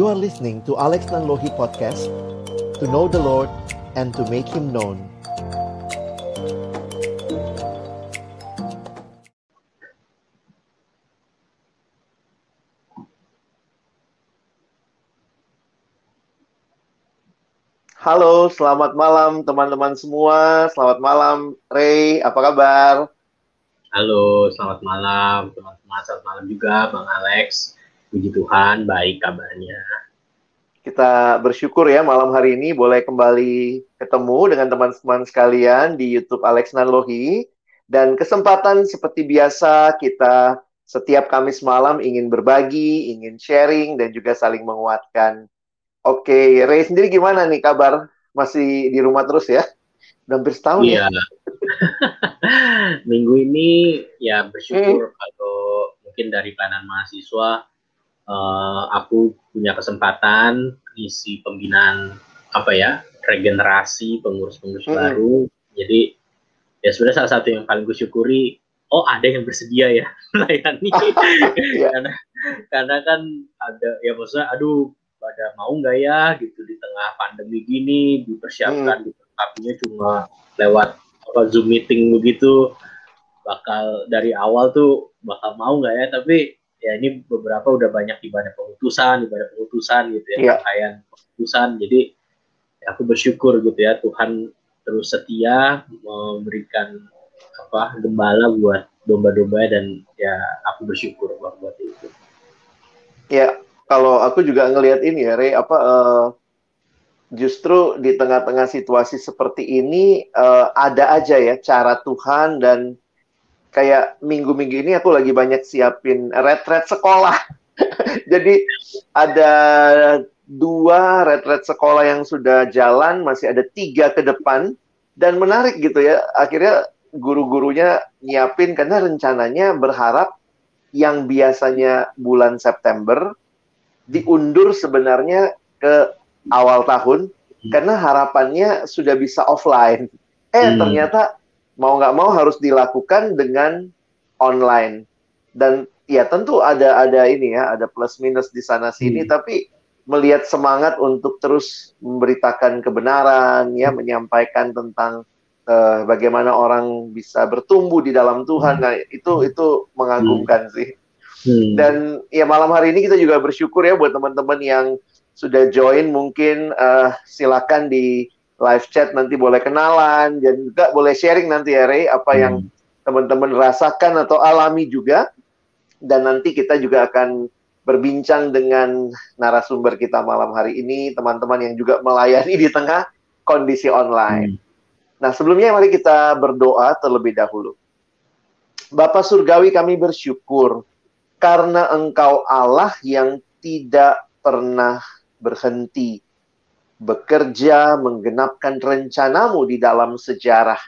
You are listening to Alex Nanlohi Podcast To know the Lord and to make Him known Halo, selamat malam teman-teman semua. Selamat malam, Ray. Apa kabar? Halo, selamat malam teman-teman. Selamat malam juga, Bang Alex. Puji Tuhan, baik kabarnya. Kita bersyukur ya malam hari ini boleh kembali ketemu dengan teman-teman sekalian di YouTube Alex Nanlohi. Dan kesempatan seperti biasa kita setiap Kamis malam ingin berbagi, ingin sharing, dan juga saling menguatkan Oke, Ray sendiri gimana nih kabar? Masih di rumah terus ya? Udah hampir setahun ya? iya. ya? Minggu ini ya bersyukur hmm. kalau mungkin dari pelayanan mahasiswa uh, aku punya kesempatan isi pembinaan apa ya regenerasi pengurus-pengurus hmm. baru. Jadi ya sudah salah satu yang paling kusyukuri oh ada yang bersedia ya melayani yeah. karena karena kan ada ya maksudnya aduh pada mau nggak ya gitu di tengah pandemi gini dipersiapkan hmm. dilengkapinya cuma lewat apa zoom meeting begitu bakal dari awal tuh bakal mau nggak ya tapi ya ini beberapa udah banyak ibadah pengutusan ibadah pengutusan gitu ya yeah. rangkaian pengutusan jadi ya aku bersyukur gitu ya Tuhan terus setia memberikan apa gembala buat domba-domba dan ya aku bersyukur buat itu ya kalau aku juga ngelihat ini ya, Ray, apa uh, justru di tengah-tengah situasi seperti ini uh, ada aja ya cara Tuhan dan kayak minggu-minggu ini aku lagi banyak siapin retret sekolah. Jadi ada dua retret sekolah yang sudah jalan, masih ada tiga ke depan dan menarik gitu ya. Akhirnya guru-gurunya nyiapin karena rencananya berharap yang biasanya bulan September diundur sebenarnya ke awal tahun hmm. karena harapannya sudah bisa offline. Eh hmm. ternyata mau nggak mau harus dilakukan dengan online. Dan ya tentu ada ada ini ya, ada plus minus di sana sini hmm. tapi melihat semangat untuk terus memberitakan kebenaran ya, hmm. menyampaikan tentang uh, bagaimana orang bisa bertumbuh di dalam Tuhan. Hmm. Nah, itu itu mengagumkan hmm. sih. Hmm. Dan ya malam hari ini kita juga bersyukur ya buat teman-teman yang sudah join mungkin uh, silakan di live chat nanti boleh kenalan dan juga boleh sharing nanti ya Ray apa hmm. yang teman-teman rasakan atau alami juga dan nanti kita juga akan berbincang dengan narasumber kita malam hari ini teman-teman yang juga melayani di tengah kondisi online. Hmm. Nah, sebelumnya mari kita berdoa terlebih dahulu. Bapak surgawi kami bersyukur karena engkau Allah yang tidak pernah berhenti bekerja menggenapkan rencanamu di dalam sejarah.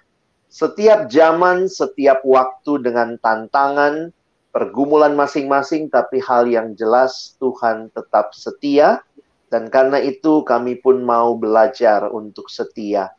Setiap zaman, setiap waktu dengan tantangan, pergumulan masing-masing, tapi hal yang jelas Tuhan tetap setia. Dan karena itu kami pun mau belajar untuk setia.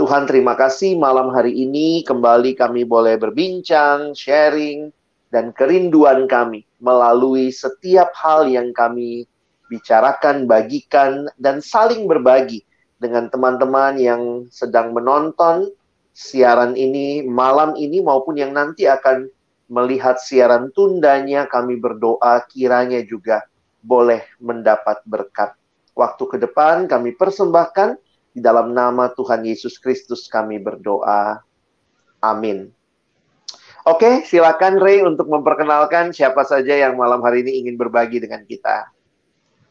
Tuhan terima kasih malam hari ini kembali kami boleh berbincang, sharing, dan kerinduan kami melalui setiap hal yang kami bicarakan, bagikan, dan saling berbagi dengan teman-teman yang sedang menonton siaran ini malam ini maupun yang nanti akan melihat siaran tundanya kami berdoa kiranya juga boleh mendapat berkat. Waktu ke depan kami persembahkan di dalam nama Tuhan Yesus Kristus kami berdoa. Amin. Oke, silakan Ray untuk memperkenalkan siapa saja yang malam hari ini ingin berbagi dengan kita.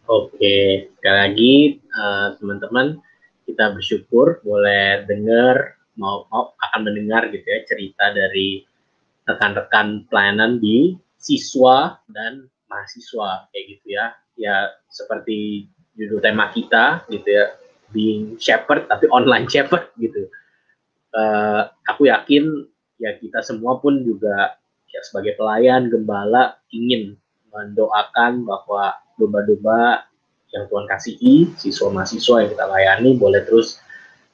Oke, sekali lagi uh, teman-teman kita bersyukur boleh dengar mau, mau akan mendengar gitu ya cerita dari rekan-rekan pelayanan di siswa dan mahasiswa kayak gitu ya. Ya seperti judul tema kita gitu ya, being shepherd tapi online shepherd gitu. Uh, aku yakin ya kita semua pun juga ya sebagai pelayan gembala ingin mendoakan bahwa domba-domba yang Tuhan kasihi, siswa mahasiswa yang kita layani boleh terus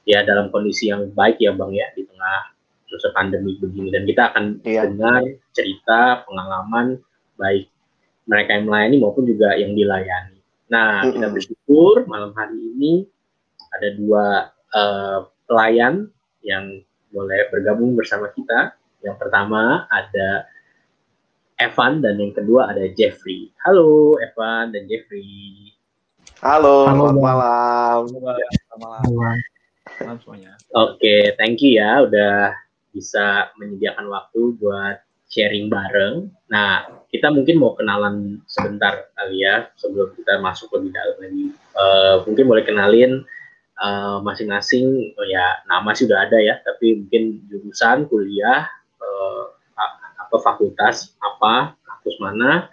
ya dalam kondisi yang baik ya Bang ya di tengah terus pandemi begini dan kita akan iya. dengar cerita pengalaman baik mereka yang melayani maupun juga yang dilayani. Nah, kita bersyukur malam hari ini ada dua uh, pelayan yang boleh bergabung bersama kita. Yang pertama ada Evan dan yang kedua ada Jeffrey. Halo Evan dan Jeffrey. Halo, Halo selamat malam. Selamat malam. Malam semuanya. Oke, okay, thank you ya udah bisa menyediakan waktu buat sharing bareng. Nah, kita mungkin mau kenalan sebentar kali ya sebelum kita masuk lebih dalam lagi. Uh, mungkin boleh kenalin eh, masing-masing oh ya nama sih udah ada ya tapi mungkin jurusan kuliah uh, apa fakultas apa kampus mana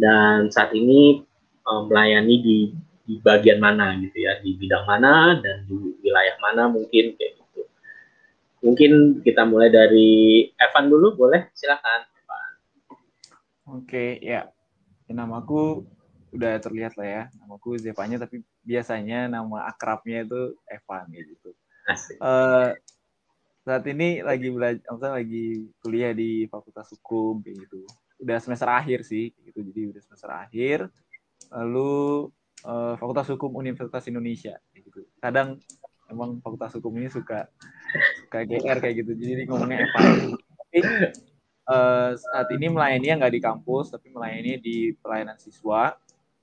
dan saat ini uh, melayani di di bagian mana gitu ya di bidang mana dan di wilayah mana mungkin kayak gitu. Mungkin kita mulai dari Evan dulu boleh? Silakan Evan. Oke ya. Namaku udah terlihat lah ya. Namaku Zevanya tapi biasanya nama akrabnya itu Evan gitu. Uh, saat ini lagi belajar maksudnya lagi kuliah di Fakultas Hukum kayak gitu. Udah semester akhir sih gitu. Jadi udah semester akhir. Lalu uh, Fakultas Hukum Universitas Indonesia gitu. Kadang emang Fakultas Hukum ini suka suka GR kayak gitu. Jadi ngomongnya Evan tapi uh, saat ini melayani nggak di kampus tapi melayani di pelayanan siswa.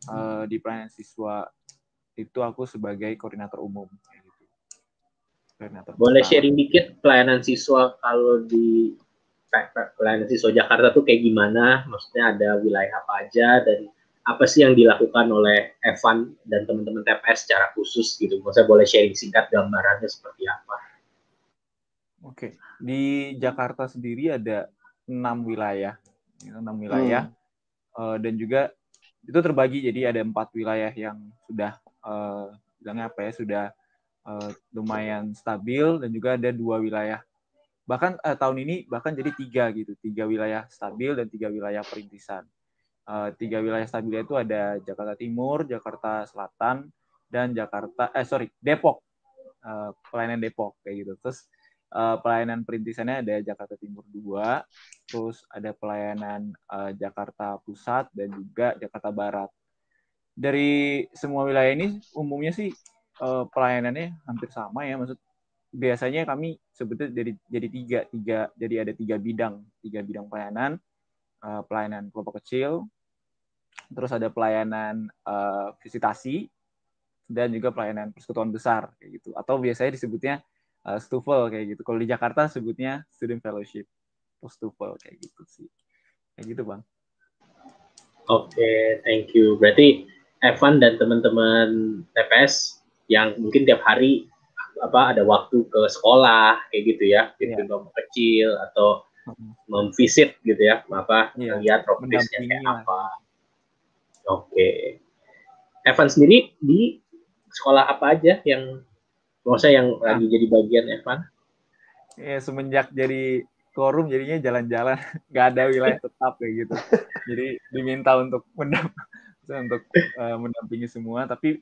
Uh, di pelayanan siswa itu aku sebagai koordinator umum. Koordinator Boleh pertama. sharing dikit pelayanan siswa kalau di pelayanan siswa Jakarta tuh kayak gimana? Maksudnya ada wilayah apa aja dan apa sih yang dilakukan oleh Evan dan teman-teman TPS secara khusus gitu? Maksudnya boleh sharing singkat gambarannya seperti apa? Oke, di Jakarta sendiri ada enam wilayah, enam wilayah, hmm. uh, dan juga itu terbagi jadi ada empat wilayah yang sudah uh, bilangnya apa ya sudah uh, lumayan stabil dan juga ada dua wilayah. Bahkan uh, tahun ini bahkan jadi tiga gitu. Tiga wilayah stabil dan tiga wilayah perintisan. Uh, tiga wilayah stabil itu ada Jakarta Timur Jakarta Selatan dan Jakarta eh sorry Depok. Uh, pelayanan Depok kayak gitu. Terus uh, pelayanan perintisannya ada Jakarta Timur 2, terus ada pelayanan uh, Jakarta Pusat dan juga Jakarta Barat. Dari semua wilayah ini umumnya sih uh, pelayanannya hampir sama ya, maksud biasanya kami sebetulnya jadi jadi tiga tiga jadi ada tiga bidang tiga bidang pelayanan uh, pelayanan kelompok kecil, terus ada pelayanan uh, visitasi dan juga pelayanan persekutuan besar kayak gitu atau biasanya disebutnya uh, Stufel kayak gitu. Kalau di Jakarta sebutnya student fellowship atau Stufel kayak gitu sih. Kayak gitu, Bang. Oke, okay, thank you. Berarti Evan dan teman-teman TPS yang mungkin tiap hari apa ada waktu ke sekolah kayak gitu ya, gitu yeah. kecil atau memvisit gitu ya, apa yeah. lihat progresnya kayak apa. Oke. Okay. Evan sendiri di sekolah apa aja yang Maksudnya yang nah. lagi jadi bagian Evan? Ya semenjak jadi korum jadinya jalan-jalan, nggak ada wilayah tetap kayak gitu. Jadi diminta untuk mendamp untuk uh, mendampingi semua, tapi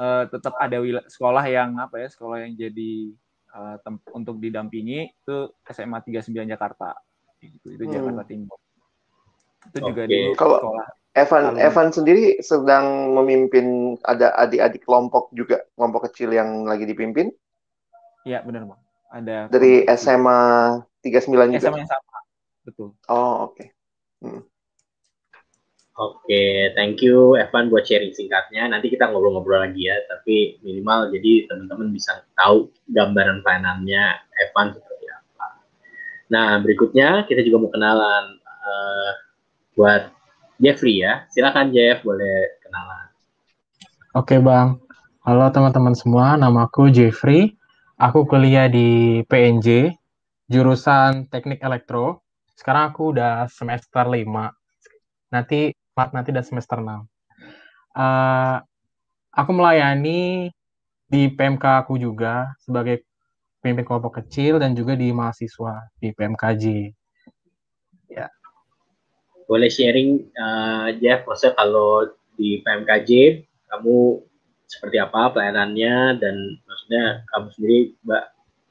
uh, tetap ada sekolah yang apa ya, sekolah yang jadi uh, untuk didampingi itu SMA 39 Jakarta. Gitu, itu hmm. Jakarta Timur. Itu okay. juga di sekolah Evan Halo. Evan sendiri sedang memimpin ada adik-adik kelompok juga kelompok kecil yang lagi dipimpin? Iya benar bang. Ada dari SMA 39 juga. SMA yang sama. Betul. Oh oke. Okay. Hmm. Oke, thank you Evan buat sharing singkatnya. Nanti kita ngobrol-ngobrol lagi ya, tapi minimal jadi teman-teman bisa tahu gambaran pelayanannya Evan seperti apa. Nah, berikutnya kita juga mau kenalan uh, buat Jeffrey ya. Silakan Jeff, boleh kenalan. Oke Bang. Halo teman-teman semua, namaku Jeffrey. Aku kuliah di PNJ, jurusan Teknik Elektro. Sekarang aku udah semester 5. Nanti nanti udah semester 6. Uh, eh, aku melayani di PMK aku juga sebagai pemimpin kelompok kecil dan juga di mahasiswa di PMKJ. Ya boleh sharing uh, Jeff maksudnya kalau di PMKJ kamu seperti apa pelayanannya dan maksudnya kamu sendiri mbak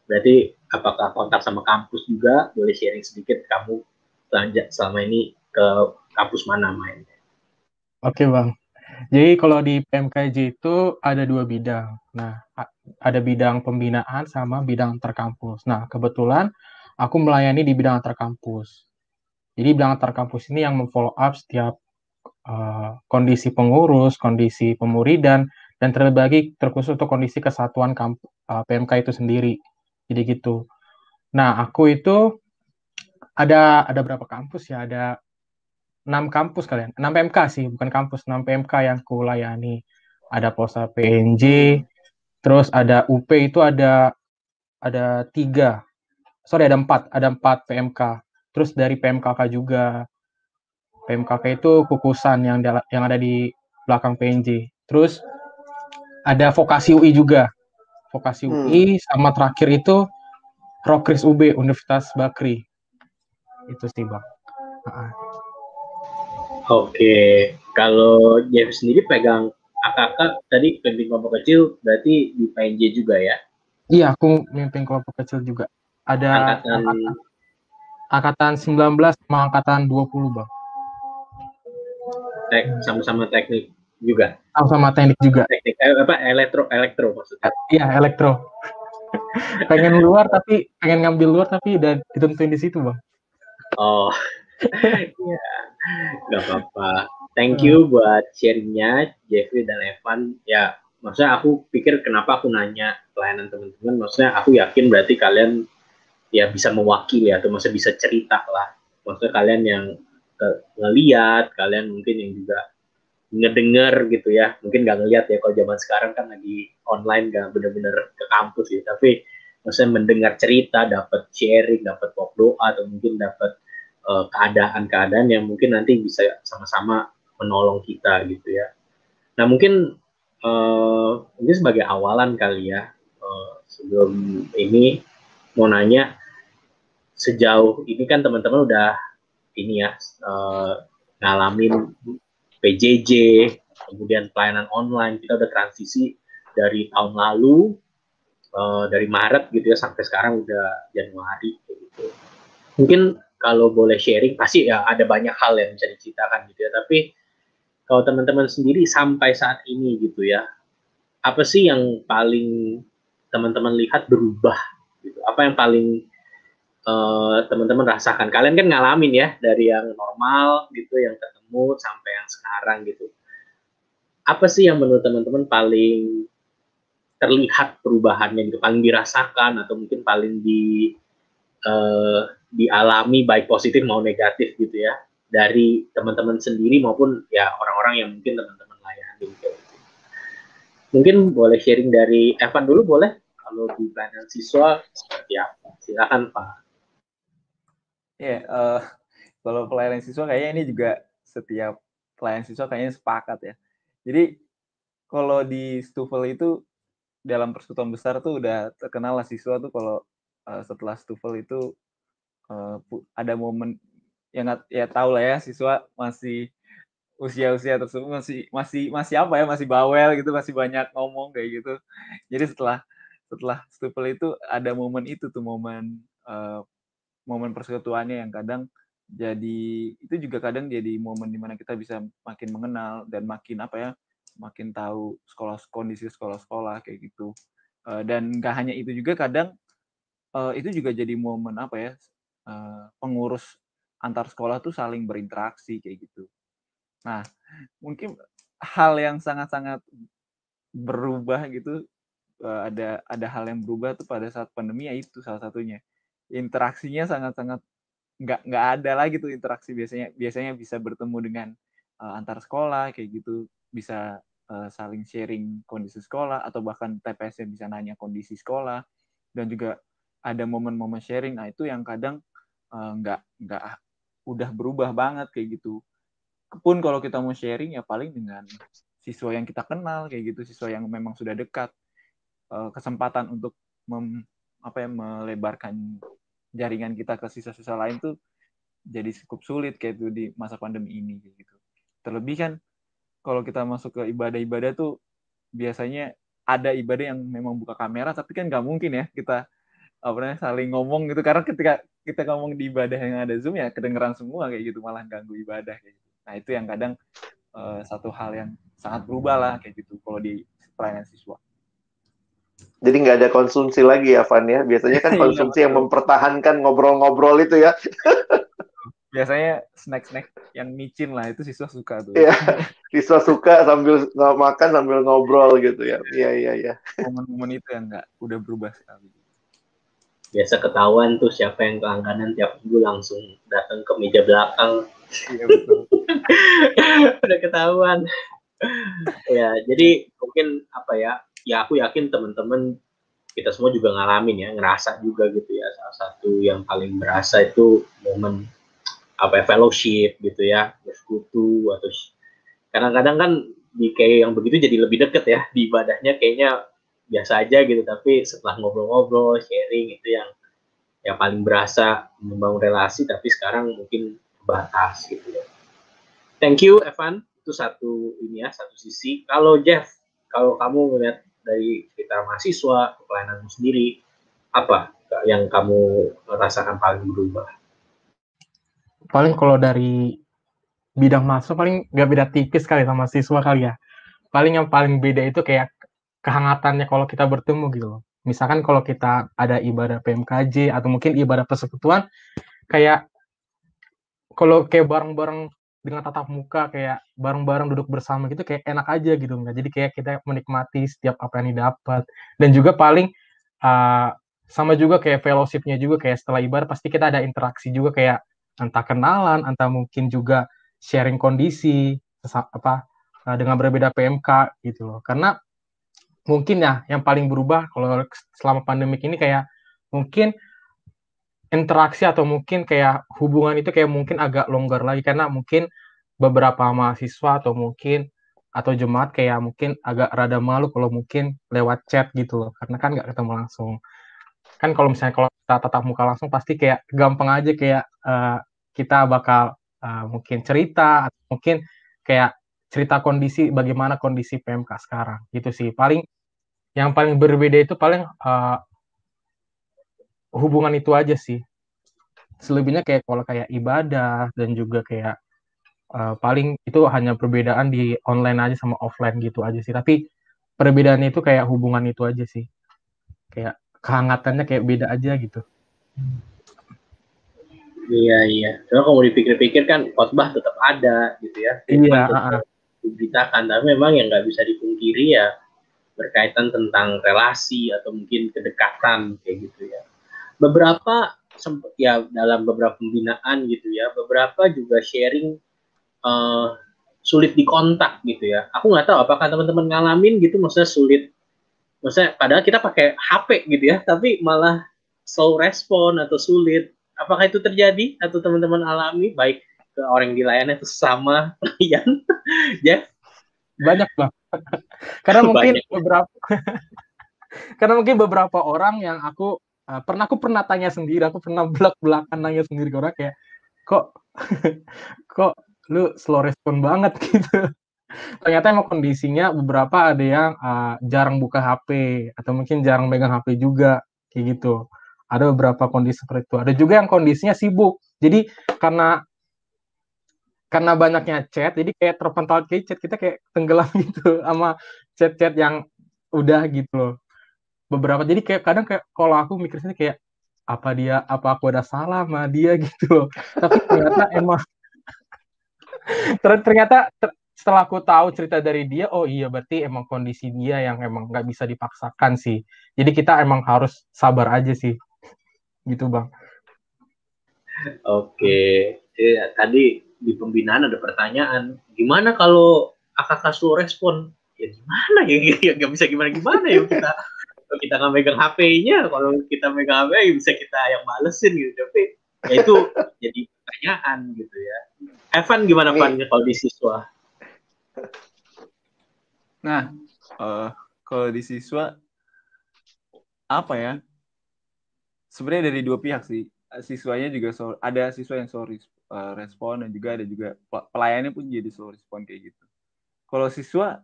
berarti apakah kontak sama kampus juga boleh sharing sedikit kamu selama ini ke kampus mana main oke bang Jadi kalau di PMKJ itu ada dua bidang. Nah, ada bidang pembinaan sama bidang terkampus. Nah, kebetulan aku melayani di bidang terkampus. Jadi bidang terkampus ini yang memfollow up setiap uh, kondisi pengurus, kondisi pemuridan, dan terlebih lagi terkhusus untuk kondisi kesatuan kamp, uh, PMK itu sendiri. Jadi gitu. Nah, aku itu ada ada berapa kampus ya? Ada enam kampus kalian, enam PMK sih, bukan kampus, enam PMK yang ku layani. Ada Polsa PNJ, terus ada UP itu ada ada tiga, sorry ada empat, ada empat PMK. Terus dari PMKK juga, PMKK itu kukusan yang yang ada di belakang PNJ. Terus ada vokasi UI juga, vokasi hmm. UI sama terakhir itu Rokris UB Universitas Bakri. Itu sih bang. Oke, kalau Jeff sendiri pegang AKK tadi pemimpin kelompok kecil berarti di PNJ juga ya? Iya, aku memimpin kelompok kecil juga. Ada angkatan angkatan, angkatan 19 sama angkatan 20, Bang. Tek, sama-sama teknik juga. Sama-sama teknik juga. Teknik eh, apa elektro elektro maksudnya. Iya, elektro. pengen luar tapi pengen ngambil luar tapi udah ditentuin di situ, Bang. Oh. Iya, nggak apa-apa. Thank you buat sharingnya Jeffrey dan Evan. Ya, maksudnya aku pikir kenapa aku nanya pelayanan teman-teman. Maksudnya aku yakin berarti kalian ya bisa mewakili atau maksudnya bisa cerita lah. Maksudnya kalian yang ngeliat, kalian mungkin yang juga ngedenger gitu ya. Mungkin nggak ngeliat ya kalau zaman sekarang kan lagi online nggak bener-bener ke kampus ya. Tapi maksudnya mendengar cerita, dapat sharing, dapat pop doa atau mungkin dapat keadaan-keadaan yang mungkin nanti bisa sama-sama menolong kita gitu ya. Nah mungkin uh, ini sebagai awalan kali ya uh, sebelum ini mau nanya sejauh ini kan teman-teman udah ini ya uh, ngalamin PJJ kemudian pelayanan online kita udah transisi dari tahun lalu uh, dari Maret gitu ya sampai sekarang udah Januari gitu. Mungkin kalau boleh sharing pasti ya ada banyak hal yang bisa diceritakan gitu ya. Tapi kalau teman-teman sendiri sampai saat ini gitu ya apa sih yang paling teman-teman lihat berubah gitu? Apa yang paling uh, teman-teman rasakan? Kalian kan ngalamin ya dari yang normal gitu yang ketemu sampai yang sekarang gitu. Apa sih yang menurut teman-teman paling terlihat perubahannya gitu? Paling dirasakan atau mungkin paling di uh, dialami baik positif mau negatif gitu ya dari teman-teman sendiri maupun ya orang-orang yang mungkin teman-teman layani gitu. Mungkin boleh sharing dari Evan dulu boleh kalau di pelayanan siswa seperti apa? Silakan Pak. Ya, yeah, uh, kalau pelayanan siswa kayaknya ini juga setiap pelayanan siswa kayaknya sepakat ya. Jadi kalau di Stufel itu dalam persekutuan besar tuh udah terkenal lah siswa tuh kalau uh, setelah Stufel itu uh, ada momen yang ya tahu lah ya siswa masih usia-usia tersebut masih masih masih apa ya masih bawel gitu masih banyak ngomong kayak gitu. Jadi setelah setelah stupel itu ada momen itu tuh momen uh, momen persekutuannya yang kadang jadi itu juga kadang jadi momen di mana kita bisa makin mengenal dan makin apa ya makin tahu sekolah kondisi sekolah-sekolah kayak gitu. Dan gak hanya itu juga kadang uh, itu juga jadi momen apa ya Eh, pengurus antar sekolah tuh saling berinteraksi kayak gitu. Nah, mungkin hal yang sangat-sangat berubah gitu uh, ada ada hal yang berubah tuh pada saat pandemi ya itu salah satunya. Interaksinya sangat-sangat nggak nggak ada lagi tuh interaksi biasanya biasanya bisa bertemu dengan uh, antar sekolah kayak gitu bisa uh, saling sharing kondisi sekolah atau bahkan TPS bisa nanya kondisi sekolah dan juga ada momen-momen sharing nah itu yang kadang Eh, nggak uh, nggak udah berubah banget kayak gitu. Pun kalau kita mau sharing ya paling dengan siswa yang kita kenal kayak gitu siswa yang memang sudah dekat uh, kesempatan untuk mem, apa ya melebarkan jaringan kita ke siswa-siswa lain tuh jadi cukup sulit kayak itu di masa pandemi ini gitu. Terlebih kan kalau kita masuk ke ibadah-ibadah tuh biasanya ada ibadah yang memang buka kamera tapi kan nggak mungkin ya kita apa namanya saling ngomong gitu karena ketika kita ngomong di ibadah yang ada zoom ya kedengeran semua kayak gitu malah ganggu ibadah kayak gitu nah itu yang kadang uh, satu hal yang sangat berubah lah kayak gitu kalau di pelayanan siswa. Jadi nggak ada konsumsi lagi ya, Van ya. Biasanya kan iya, konsumsi yang mempertahankan ngobrol-ngobrol itu ya. Biasanya snack-snack yang micin lah itu siswa suka tuh. Iya, siswa suka sambil makan sambil ngobrol gitu ya. Iya iya iya. Momen-momen itu yang nggak udah berubah sekali. Biasa ketahuan tuh siapa yang kelangganan tiap minggu langsung datang ke meja belakang. Betul. udah ketahuan. ya jadi mungkin apa ya ya aku yakin teman-teman kita semua juga ngalamin ya ngerasa juga gitu ya salah satu yang paling berasa itu momen apa ya, fellowship gitu ya bersekutu atau kadang-kadang kan di kayak yang begitu jadi lebih deket ya di ibadahnya kayaknya biasa aja gitu tapi setelah ngobrol-ngobrol sharing itu yang yang paling berasa membangun relasi tapi sekarang mungkin batas gitu ya. Thank you Evan. Itu satu ini ya satu sisi. Kalau Jeff kalau kamu melihat dari kita mahasiswa pelayananmu sendiri apa yang kamu rasakan paling berubah? Paling kalau dari bidang mahasiswa paling nggak beda tipis kali sama siswa kali ya. Paling yang paling beda itu kayak kehangatannya kalau kita bertemu gitu loh. Misalkan kalau kita ada ibadah PMKJ atau mungkin ibadah persekutuan kayak kalau kayak bareng-bareng dengan tatap muka kayak bareng-bareng duduk bersama gitu kayak enak aja gitu enggak jadi kayak kita menikmati setiap apa yang didapat. Dan juga paling uh, sama juga kayak fellowshipnya juga kayak setelah ibadah pasti kita ada interaksi juga kayak entah kenalan entah mungkin juga sharing kondisi apa uh, dengan berbeda PMK gitu loh. Karena mungkin ya yang paling berubah kalau selama pandemik ini kayak mungkin interaksi atau mungkin kayak hubungan itu kayak mungkin agak longgar lagi karena mungkin beberapa mahasiswa atau mungkin atau jemaat kayak mungkin agak rada malu kalau mungkin lewat chat gitu loh karena kan nggak ketemu langsung. Kan kalau misalnya kalau kita tatap muka langsung pasti kayak gampang aja kayak uh, kita bakal uh, mungkin cerita atau mungkin kayak cerita kondisi bagaimana kondisi PMK sekarang gitu sih. Paling yang paling berbeda itu paling uh, hubungan itu aja sih. Selebihnya kayak kalau kayak ibadah dan juga kayak uh, paling itu hanya perbedaan di online aja sama offline gitu aja sih. Tapi perbedaannya itu kayak hubungan itu aja sih. Kayak kehangatannya kayak beda aja gitu. Iya iya. Kalau kamu dipikir-pikir kan khotbah tetap ada gitu ya. Iya uh, diberitakan. Tapi memang yang nggak bisa dipungkiri ya berkaitan tentang relasi atau mungkin kedekatan kayak gitu ya. Beberapa sempat ya dalam beberapa pembinaan gitu ya beberapa juga sharing uh, sulit dikontak gitu ya. Aku nggak tahu apakah teman-teman ngalamin gitu maksudnya sulit. Maksudnya padahal kita pakai HP gitu ya tapi malah slow respon atau sulit. Apakah itu terjadi atau teman-teman alami? Baik ke orang di layanan itu sama kalian ya banyak bang karena mungkin banyak. beberapa karena mungkin beberapa orang yang aku uh, pernah aku pernah tanya sendiri aku pernah belak belakan nanya sendiri ke orang kayak kok kok lu slow respon banget? Gitu. Ternyata emang kondisinya beberapa ada yang uh, jarang buka HP atau mungkin jarang megang HP juga kayak gitu. Ada beberapa kondisi seperti itu. Ada juga yang kondisinya sibuk. Jadi karena karena banyaknya chat jadi kayak terpental kayak chat kita kayak tenggelam gitu sama chat-chat yang udah gitu loh. Beberapa jadi kayak kadang kayak kalau aku mikirnya kayak apa dia apa aku ada salah sama dia gitu loh. Tapi ternyata emang ternyata setelah aku tahu cerita dari dia oh iya berarti emang kondisi dia yang emang nggak bisa dipaksakan sih. Jadi kita emang harus sabar aja sih. Gitu bang. Oke. Jadi, tadi di pembinaan ada pertanyaan gimana kalau akak slow respon? Ya gimana ya? Nggak bisa gimana gimana ya? Kita kalau kita nggak megang HP-nya kalau kita megang HP ya bisa kita yang balesin gitu. Tapi ya itu jadi pertanyaan gitu ya. Evan gimana Evan kalau di siswa? Nah uh, kalau di siswa apa ya? Sebenarnya dari dua pihak sih. Siswanya juga so, ada siswa yang sorry uh, respon dan juga ada juga pelayannya pun jadi slow respon kayak gitu. Kalau siswa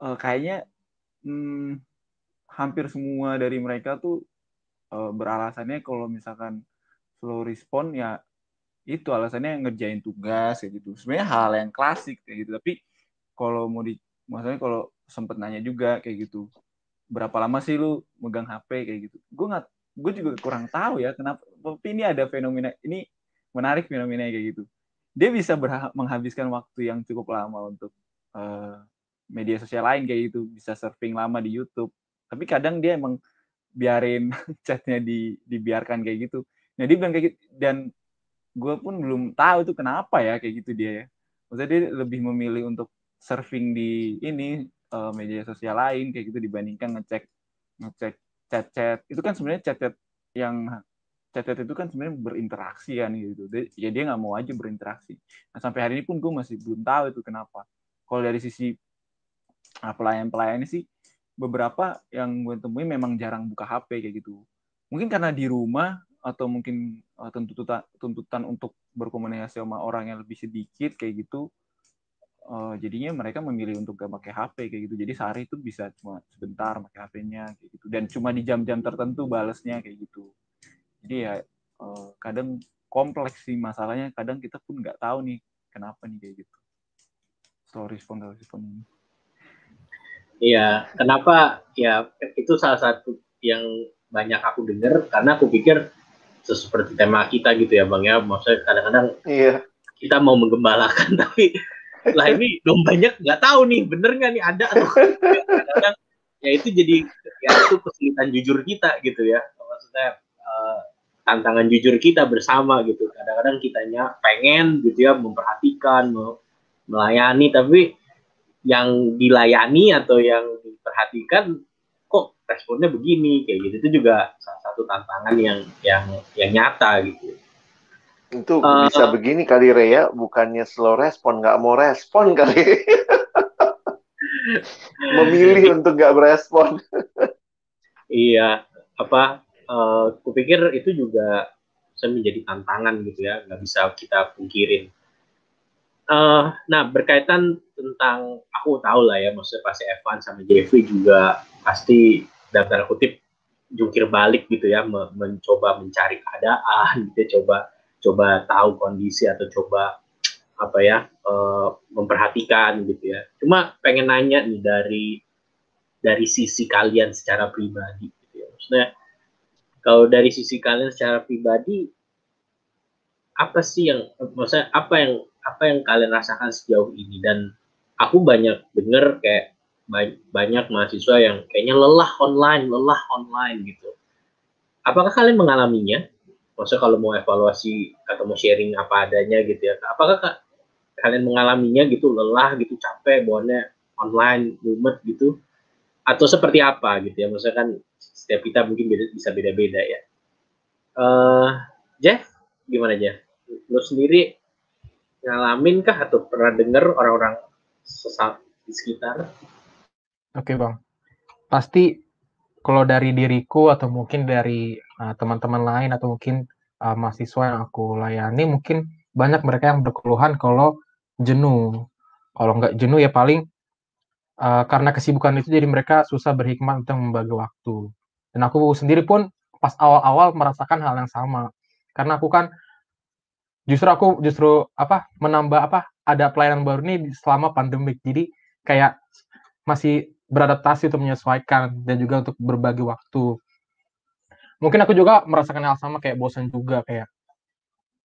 uh, kayaknya hmm, hampir semua dari mereka tuh uh, beralasannya kalau misalkan slow respon ya itu alasannya ngerjain tugas kayak gitu. Sebenarnya hal yang klasik kayak gitu. Tapi kalau mau di maksudnya kalau sempet nanya juga kayak gitu berapa lama sih lu megang HP kayak gitu. Gue nggak gue juga kurang tahu ya kenapa tapi ini ada fenomena ini menarik fenomena kayak gitu. Dia bisa menghabiskan waktu yang cukup lama untuk uh, media sosial lain kayak gitu bisa surfing lama di YouTube. Tapi kadang dia emang biarin chatnya di dibiarkan kayak gitu. Nah dia bilang kayak gitu dan gue pun belum tahu tuh kenapa ya kayak gitu dia ya. Maksudnya dia lebih memilih untuk surfing di ini uh, media sosial lain kayak gitu dibandingkan ngecek ngecek chat-chat. Itu kan sebenarnya chat-chat yang chat-chat itu kan sebenarnya berinteraksi kan gitu. Ya dia nggak mau aja berinteraksi. Nah sampai hari ini pun gue masih belum tahu itu kenapa. Kalau dari sisi nah, pelayan-pelayan sih beberapa yang gue temui memang jarang buka HP kayak gitu. Mungkin karena di rumah atau mungkin uh, tuntutan tuntutan untuk berkomunikasi sama orang yang lebih sedikit kayak gitu uh, jadinya mereka memilih untuk gak pakai HP kayak gitu. Jadi sehari itu bisa cuma sebentar pakai HP-nya kayak gitu. Dan cuma di jam-jam tertentu balesnya kayak gitu jadi ya uh, kadang kompleks sih masalahnya. Kadang kita pun nggak tahu nih kenapa nih kayak gitu. So respon respon ini. Iya, kenapa? Ya itu salah satu yang banyak aku dengar. Karena aku pikir seperti tema kita gitu ya bang ya. Maksudnya kadang-kadang iya. kita mau menggembalakan tapi lah ini dombanya nggak tahu nih bener nggak nih ada atau kadang ya itu jadi ya itu kesulitan jujur kita gitu ya. Maksudnya tantangan jujur kita bersama gitu kadang-kadang kitanya pengen gitu ya memperhatikan melayani tapi yang dilayani atau yang diperhatikan kok responnya begini kayak gitu itu juga salah satu tantangan yang yang yang nyata gitu itu uh, bisa begini kali Rea, bukannya slow respon, nggak mau respon kali. Memilih untuk nggak berespon. iya, apa? Uh, kupikir itu juga bisa menjadi tantangan gitu ya, nggak bisa kita pungkirin. Uh, nah berkaitan tentang aku tahu lah ya, maksudnya pasti Evan sama Jeffrey juga pasti dalam kutip jungkir balik gitu ya, mencoba mencari keadaan, gitu ya, coba coba tahu kondisi atau coba apa ya uh, memperhatikan gitu ya. Cuma pengen nanya nih dari dari sisi kalian secara pribadi gitu ya. Maksudnya kalau dari sisi kalian secara pribadi apa sih yang maksudnya apa yang apa yang kalian rasakan sejauh ini dan aku banyak denger kayak banyak mahasiswa yang kayaknya lelah online, lelah online gitu. Apakah kalian mengalaminya? maksudnya kalau mau evaluasi atau mau sharing apa adanya gitu ya apakah kak, kalian mengalaminya gitu lelah gitu capek bawaannya online mumet gitu atau seperti apa gitu ya maksudnya kan setiap kita mungkin beda, bisa beda-beda ya. Uh, Jeff gimana Jeff? Lo sendiri ngalamin kah atau pernah dengar orang-orang sesat di sekitar? Oke bang. Pasti kalau dari diriku atau mungkin dari uh, teman-teman lain atau mungkin uh, mahasiswa yang aku layani mungkin banyak mereka yang berkeluhan kalau jenuh. Kalau nggak jenuh ya paling uh, karena kesibukan itu jadi mereka susah berhikmat untuk membagi waktu. Dan aku sendiri pun pas awal-awal merasakan hal yang sama. Karena aku kan justru aku justru apa menambah apa ada pelayanan baru nih selama pandemik. Jadi kayak masih beradaptasi untuk menyesuaikan dan juga untuk berbagi waktu. Mungkin aku juga merasakan hal sama kayak bosan juga kayak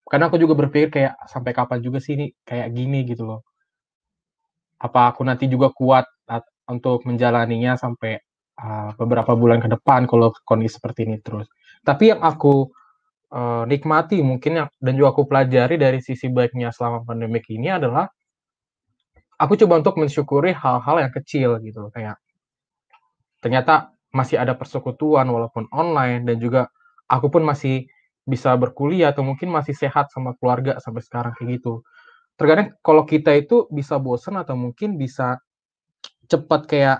karena aku juga berpikir kayak sampai kapan juga sih ini kayak gini gitu loh. Apa aku nanti juga kuat untuk menjalaninya sampai uh, beberapa bulan ke depan kalau kondisi seperti ini terus. Tapi yang aku uh, nikmati mungkin yang dan juga aku pelajari dari sisi baiknya selama pandemik ini adalah aku coba untuk mensyukuri hal-hal yang kecil gitu kayak ternyata masih ada persekutuan walaupun online dan juga aku pun masih bisa berkuliah atau mungkin masih sehat sama keluarga sampai sekarang kayak gitu. Terkadang kalau kita itu bisa bosan atau mungkin bisa cepat kayak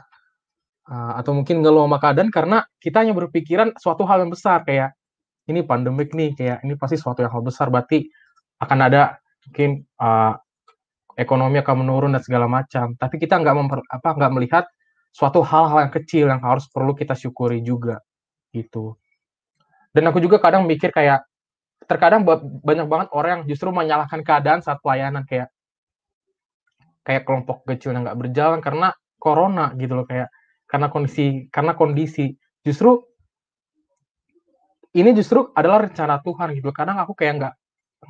uh, atau mungkin ngeluh sama keadaan karena kita hanya berpikiran suatu hal yang besar kayak ini pandemik nih kayak ini pasti suatu yang hal besar berarti akan ada mungkin uh, ekonomi akan menurun dan segala macam. Tapi kita nggak memper, apa nggak melihat suatu hal-hal yang kecil yang harus perlu kita syukuri juga gitu. Dan aku juga kadang mikir kayak terkadang banyak banget orang yang justru menyalahkan keadaan saat pelayanan kayak kayak kelompok kecil yang nggak berjalan karena corona gitu loh kayak karena kondisi karena kondisi. Justru ini justru adalah rencana Tuhan gitu kadang aku kayak nggak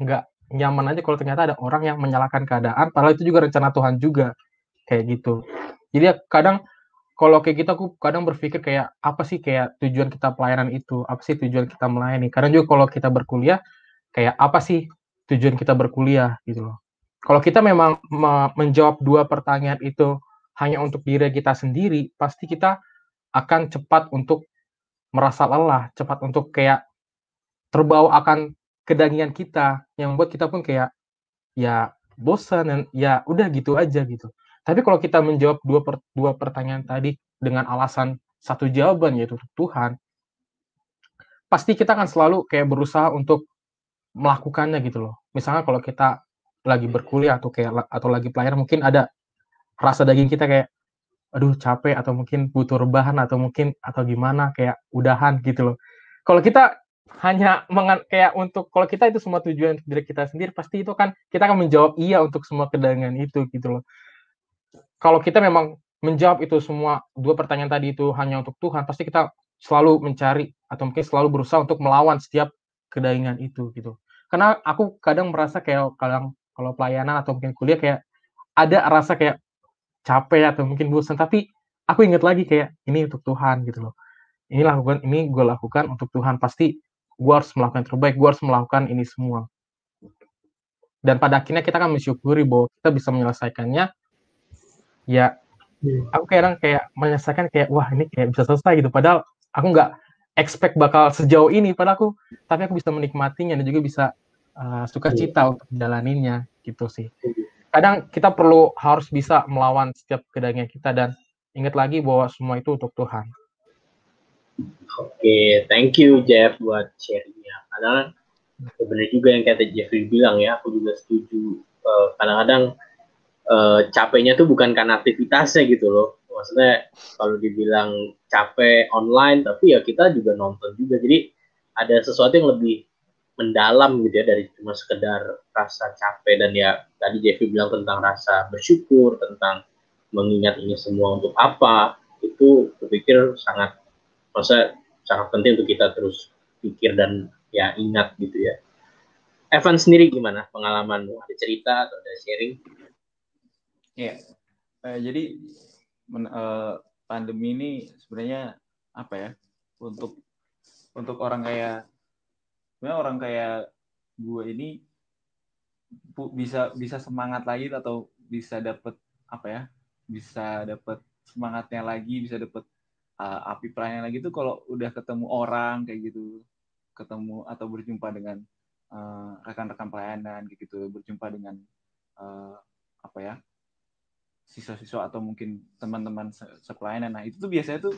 nggak nyaman aja kalau ternyata ada orang yang menyalahkan keadaan padahal itu juga rencana Tuhan juga kayak gitu. Jadi ya kadang kalau kayak gitu aku kadang berpikir kayak apa sih kayak tujuan kita pelayanan itu? Apa sih tujuan kita melayani? Karena juga kalau kita berkuliah kayak apa sih tujuan kita berkuliah gitu loh. Kalau kita memang menjawab dua pertanyaan itu hanya untuk diri kita sendiri pasti kita akan cepat untuk merasa lelah cepat untuk kayak terbawa akan kedangian kita yang membuat kita pun kayak ya bosan dan ya udah gitu aja gitu tapi kalau kita menjawab dua, per, dua pertanyaan tadi dengan alasan satu jawaban yaitu Tuhan, pasti kita akan selalu kayak berusaha untuk melakukannya gitu loh. Misalnya kalau kita lagi berkuliah atau kayak atau lagi pelayanan mungkin ada rasa daging kita kayak aduh capek atau mungkin butuh rebahan atau mungkin atau gimana kayak udahan gitu loh. Kalau kita hanya mengan, kayak untuk kalau kita itu semua tujuan untuk diri kita sendiri pasti itu kan kita akan menjawab iya untuk semua kedangan itu gitu loh kalau kita memang menjawab itu semua dua pertanyaan tadi itu hanya untuk Tuhan, pasti kita selalu mencari atau mungkin selalu berusaha untuk melawan setiap kedaingan itu gitu. Karena aku kadang merasa kayak kadang kalau pelayanan atau mungkin kuliah kayak ada rasa kayak capek atau mungkin bosan, tapi aku ingat lagi kayak ini untuk Tuhan gitu loh. Ini lakukan ini gue lakukan untuk Tuhan pasti gue harus melakukan yang terbaik, gue harus melakukan ini semua. Dan pada akhirnya kita akan mensyukuri bahwa kita bisa menyelesaikannya ya hmm. aku kadang kayak menyelesaikan kayak wah ini kayak bisa selesai gitu padahal aku nggak expect bakal sejauh ini padahal aku tapi aku bisa menikmatinya dan juga bisa uh, suka hmm. cita untuk jalaninnya gitu sih kadang kita perlu harus bisa melawan setiap kedangnya kita dan ingat lagi bahwa semua itu untuk Tuhan oke okay, thank you Jeff buat sharingnya kadang sebenarnya juga yang kata Jeffrey bilang ya aku juga setuju uh, kadang-kadang uh, capeknya tuh bukan karena aktivitasnya gitu loh. Maksudnya kalau dibilang capek online, tapi ya kita juga nonton juga. Jadi ada sesuatu yang lebih mendalam gitu ya dari cuma sekedar rasa capek dan ya tadi Jeffy bilang tentang rasa bersyukur tentang mengingat ini semua untuk apa itu berpikir sangat masa sangat penting untuk kita terus pikir dan ya ingat gitu ya. Evan sendiri gimana pengalamanmu? Ada cerita atau ada sharing? Ya, uh, jadi men, uh, pandemi ini sebenarnya apa ya untuk untuk orang kayak sebenarnya orang kayak gue ini bisa bisa semangat lagi atau bisa dapet apa ya bisa dapet semangatnya lagi bisa dapet uh, api pelayanan lagi tuh kalau udah ketemu orang kayak gitu ketemu atau berjumpa dengan rekan-rekan uh, pelayanan kayak gitu berjumpa dengan uh, apa ya siswa-siswa atau mungkin teman-teman sepelayanan. Nah itu tuh biasanya tuh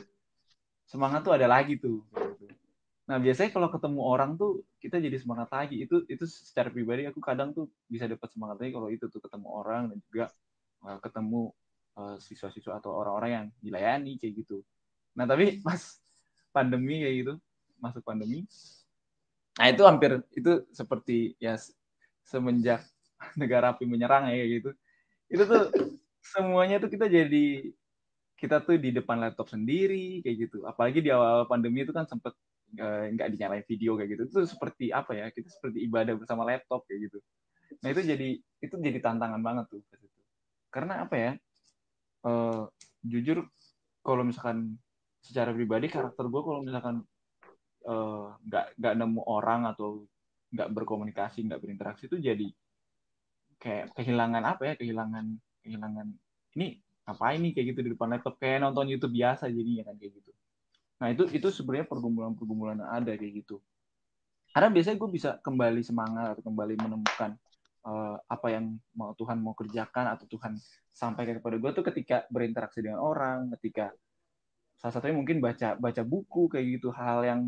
semangat tuh ada lagi tuh. Nah biasanya kalau ketemu orang tuh kita jadi semangat lagi. Itu itu secara pribadi aku kadang tuh bisa dapat semangat lagi kalau itu tuh ketemu orang dan juga uh, ketemu uh, siswa-siswa atau orang-orang yang dilayani kayak gitu. Nah tapi pas pandemi kayak gitu masuk pandemi, nah itu hampir itu seperti ya semenjak negara api menyerang ya kayak gitu. Itu tuh semuanya tuh kita jadi kita tuh di depan laptop sendiri kayak gitu. Apalagi di awal pandemi itu kan sempet eh, nggak uh, dinyalain video kayak gitu. Itu seperti apa ya? Kita seperti ibadah bersama laptop kayak gitu. Nah itu jadi itu jadi tantangan banget tuh Karena apa ya? Uh, jujur kalau misalkan secara pribadi karakter gue kalau misalkan eh, nggak uh, nggak nemu orang atau nggak berkomunikasi nggak berinteraksi itu jadi kayak kehilangan apa ya kehilangan kehilangan ini apa ini kayak gitu di depan laptop kayak nonton YouTube biasa jadinya kan kayak gitu. Nah itu itu sebenarnya pergumulan-pergumulan yang ada kayak gitu. Karena biasanya gue bisa kembali semangat atau kembali menemukan uh, apa yang mau Tuhan mau kerjakan atau Tuhan sampaikan kepada gue tuh ketika berinteraksi dengan orang, ketika salah satunya mungkin baca baca buku kayak gitu hal yang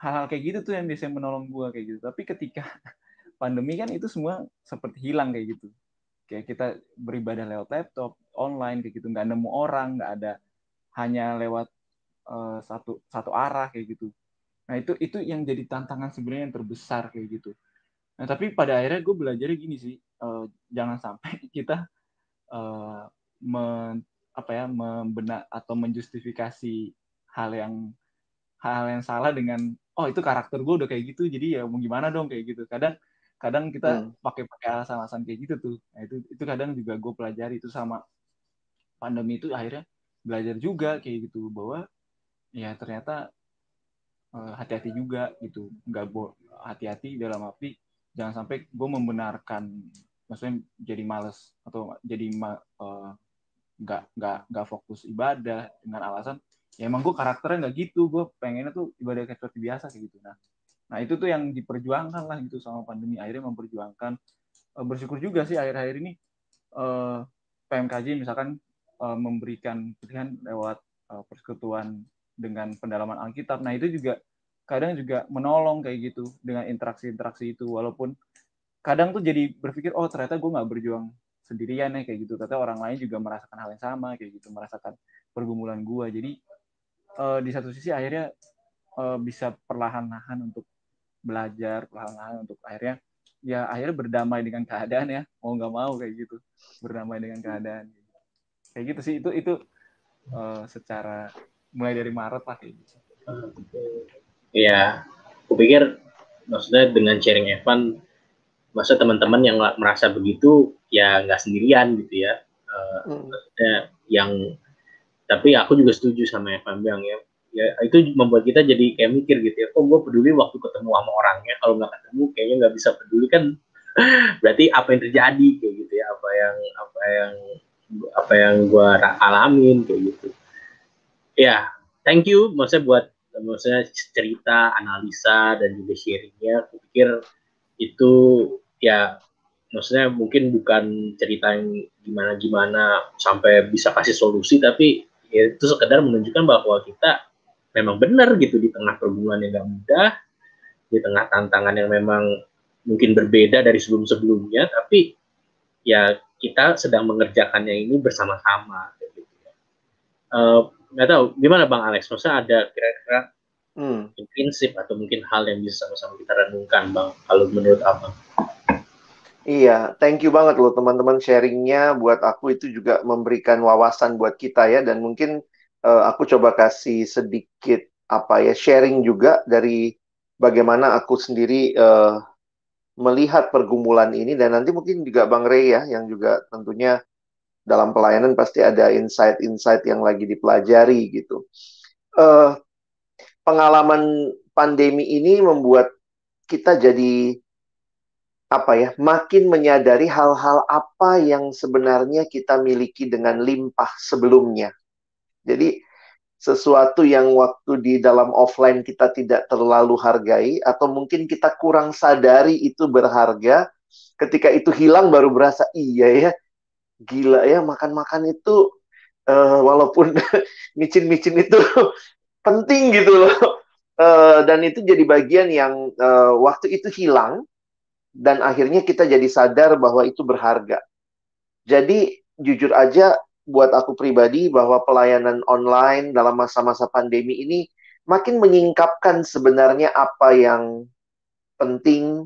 hal-hal kayak gitu tuh yang biasanya menolong gue kayak gitu. Tapi ketika pandemi kan itu semua seperti hilang kayak gitu kayak kita beribadah lewat laptop online kayak gitu nggak nemu orang nggak ada hanya lewat uh, satu satu arah kayak gitu. Nah itu itu yang jadi tantangan sebenarnya yang terbesar kayak gitu. Nah tapi pada akhirnya gue belajar gini sih uh, jangan sampai kita uh, men, apa ya membenak atau menjustifikasi hal yang hal yang salah dengan oh itu karakter gue udah kayak gitu jadi ya mau gimana dong? kayak gitu. Kadang kadang kita hmm. pakai pakai alasan-alasan kayak gitu tuh. Nah, itu itu kadang juga gue pelajari. Itu sama pandemi itu akhirnya belajar juga kayak gitu bahwa ya ternyata uh, hati-hati juga gitu. Nggak hati-hati dalam arti jangan sampai gue membenarkan maksudnya jadi males atau jadi uh, nggak nggak nggak fokus ibadah dengan alasan ya emang gue karakternya nggak gitu. Gue pengennya tuh ibadah kayak seperti biasa kayak gitu. Nah nah itu tuh yang diperjuangkan lah gitu sama pandemi. Akhirnya memperjuangkan uh, bersyukur juga sih akhir-akhir ini uh, PMKJ misalkan uh, memberikan pilihan lewat uh, persekutuan dengan pendalaman Alkitab. Nah itu juga kadang juga menolong kayak gitu dengan interaksi-interaksi itu. Walaupun kadang tuh jadi berpikir oh ternyata gue nggak berjuang sendirian ya kayak gitu. Ternyata orang lain juga merasakan hal yang sama kayak gitu merasakan pergumulan gue jadi uh, di satu sisi akhirnya uh, bisa perlahan-lahan untuk belajar perlahan-lahan untuk akhirnya ya akhirnya berdamai dengan keadaan ya. Mau nggak mau kayak gitu berdamai dengan keadaan. Kayak gitu sih. Itu itu uh, secara mulai dari Maret lah kayak gitu. Iya, aku pikir maksudnya dengan sharing Evan masa teman-teman yang merasa begitu ya nggak sendirian gitu ya. Uh, hmm. maksudnya yang tapi aku juga setuju sama Evan bilang ya. Ya itu membuat kita jadi kayak mikir gitu ya. Kok gue peduli waktu ketemu sama orangnya? Kalau nggak ketemu kayaknya nggak bisa peduli kan. Berarti apa yang terjadi kayak gitu ya? Apa yang apa yang apa yang gue alamin kayak gitu ya thank you maksudnya buat maksudnya cerita analisa dan juga sharingnya aku pikir itu ya maksudnya mungkin bukan cerita yang gimana-gimana sampai bisa kasih solusi tapi ya itu sekedar menunjukkan bahwa kita memang benar gitu di tengah pergumulan yang gak mudah di tengah tantangan yang memang mungkin berbeda dari sebelum-sebelumnya tapi ya kita sedang mengerjakannya ini bersama-sama. Uh, nggak tahu gimana bang Alex? Maksudnya ada kira-kira hmm. prinsip atau mungkin hal yang bisa sama-sama kita renungkan bang kalau menurut abang? Iya, thank you banget loh teman-teman sharingnya. Buat aku itu juga memberikan wawasan buat kita ya. Dan mungkin uh, aku coba kasih sedikit apa ya sharing juga dari bagaimana aku sendiri uh, melihat pergumulan ini. Dan nanti mungkin juga Bang Rey ya yang juga tentunya dalam pelayanan pasti ada insight-insight yang lagi dipelajari gitu. Uh, pengalaman pandemi ini membuat kita jadi apa ya, makin menyadari hal-hal apa yang sebenarnya kita miliki dengan limpah sebelumnya. Jadi sesuatu yang waktu di dalam offline kita tidak terlalu hargai atau mungkin kita kurang sadari itu berharga, ketika itu hilang baru berasa iya ya, gila ya makan-makan itu uh, walaupun micin-micin itu penting gitu loh. Uh, dan itu jadi bagian yang uh, waktu itu hilang, dan akhirnya kita jadi sadar bahwa itu berharga. Jadi jujur aja buat aku pribadi bahwa pelayanan online dalam masa-masa pandemi ini makin menyingkapkan sebenarnya apa yang penting,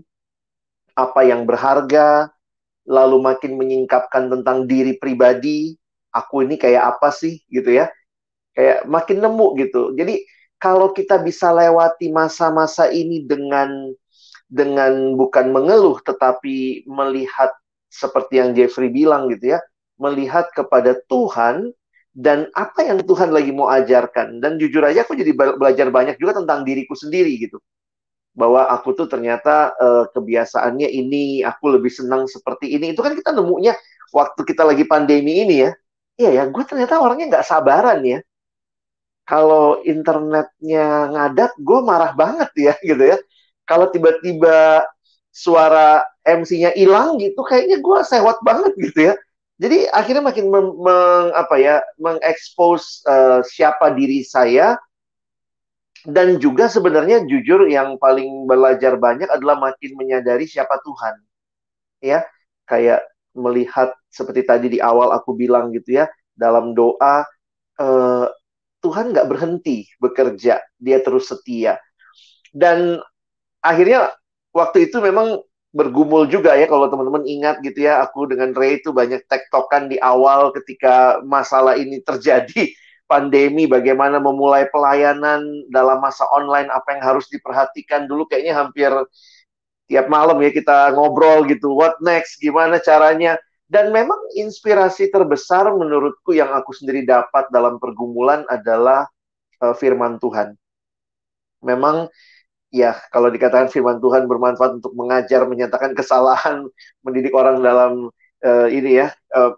apa yang berharga, lalu makin menyingkapkan tentang diri pribadi, aku ini kayak apa sih gitu ya. Kayak makin nemu gitu. Jadi kalau kita bisa lewati masa-masa ini dengan dengan bukan mengeluh tetapi melihat seperti yang Jeffrey bilang gitu ya, melihat kepada Tuhan dan apa yang Tuhan lagi mau ajarkan. Dan jujur aja aku jadi belajar banyak juga tentang diriku sendiri gitu. Bahwa aku tuh ternyata uh, kebiasaannya ini, aku lebih senang seperti ini. Itu kan kita nemunya waktu kita lagi pandemi ini ya. Iya ya, gue ternyata orangnya nggak sabaran ya. Kalau internetnya ngadat, gue marah banget ya gitu ya kalau tiba-tiba suara MC-nya hilang gitu kayaknya gue sewot banget gitu ya jadi akhirnya makin meng, meng apa ya mengekspos uh, siapa diri saya dan juga sebenarnya jujur yang paling belajar banyak adalah makin menyadari siapa Tuhan. Ya kayak melihat seperti tadi di awal aku bilang gitu ya dalam doa uh, Tuhan nggak berhenti bekerja dia terus setia. Dan akhirnya waktu itu memang bergumul juga ya kalau teman-teman ingat gitu ya aku dengan Ray itu banyak tektokan di awal ketika masalah ini terjadi pandemi bagaimana memulai pelayanan dalam masa online apa yang harus diperhatikan. Dulu kayaknya hampir tiap malam ya kita ngobrol gitu what next gimana caranya. Dan memang inspirasi terbesar menurutku yang aku sendiri dapat dalam pergumulan adalah uh, firman Tuhan. Memang ya kalau dikatakan firman Tuhan bermanfaat untuk mengajar, menyatakan kesalahan, mendidik orang dalam uh, ini ya uh,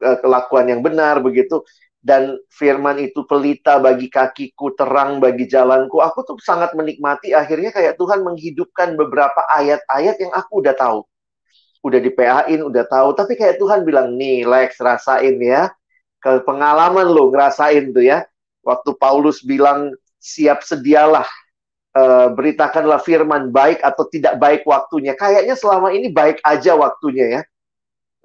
kelakuan yang benar begitu. Dan firman itu pelita bagi kakiku, terang bagi jalanku. Aku tuh sangat menikmati akhirnya kayak Tuhan menghidupkan beberapa ayat-ayat yang aku udah tahu. Udah di PA-in, udah tahu. Tapi kayak Tuhan bilang, nih Lex, rasain ya. Ke pengalaman lo ngerasain tuh ya. Waktu Paulus bilang, siap sedialah uh, beritakanlah firman baik atau tidak baik waktunya. Kayaknya selama ini baik aja waktunya ya.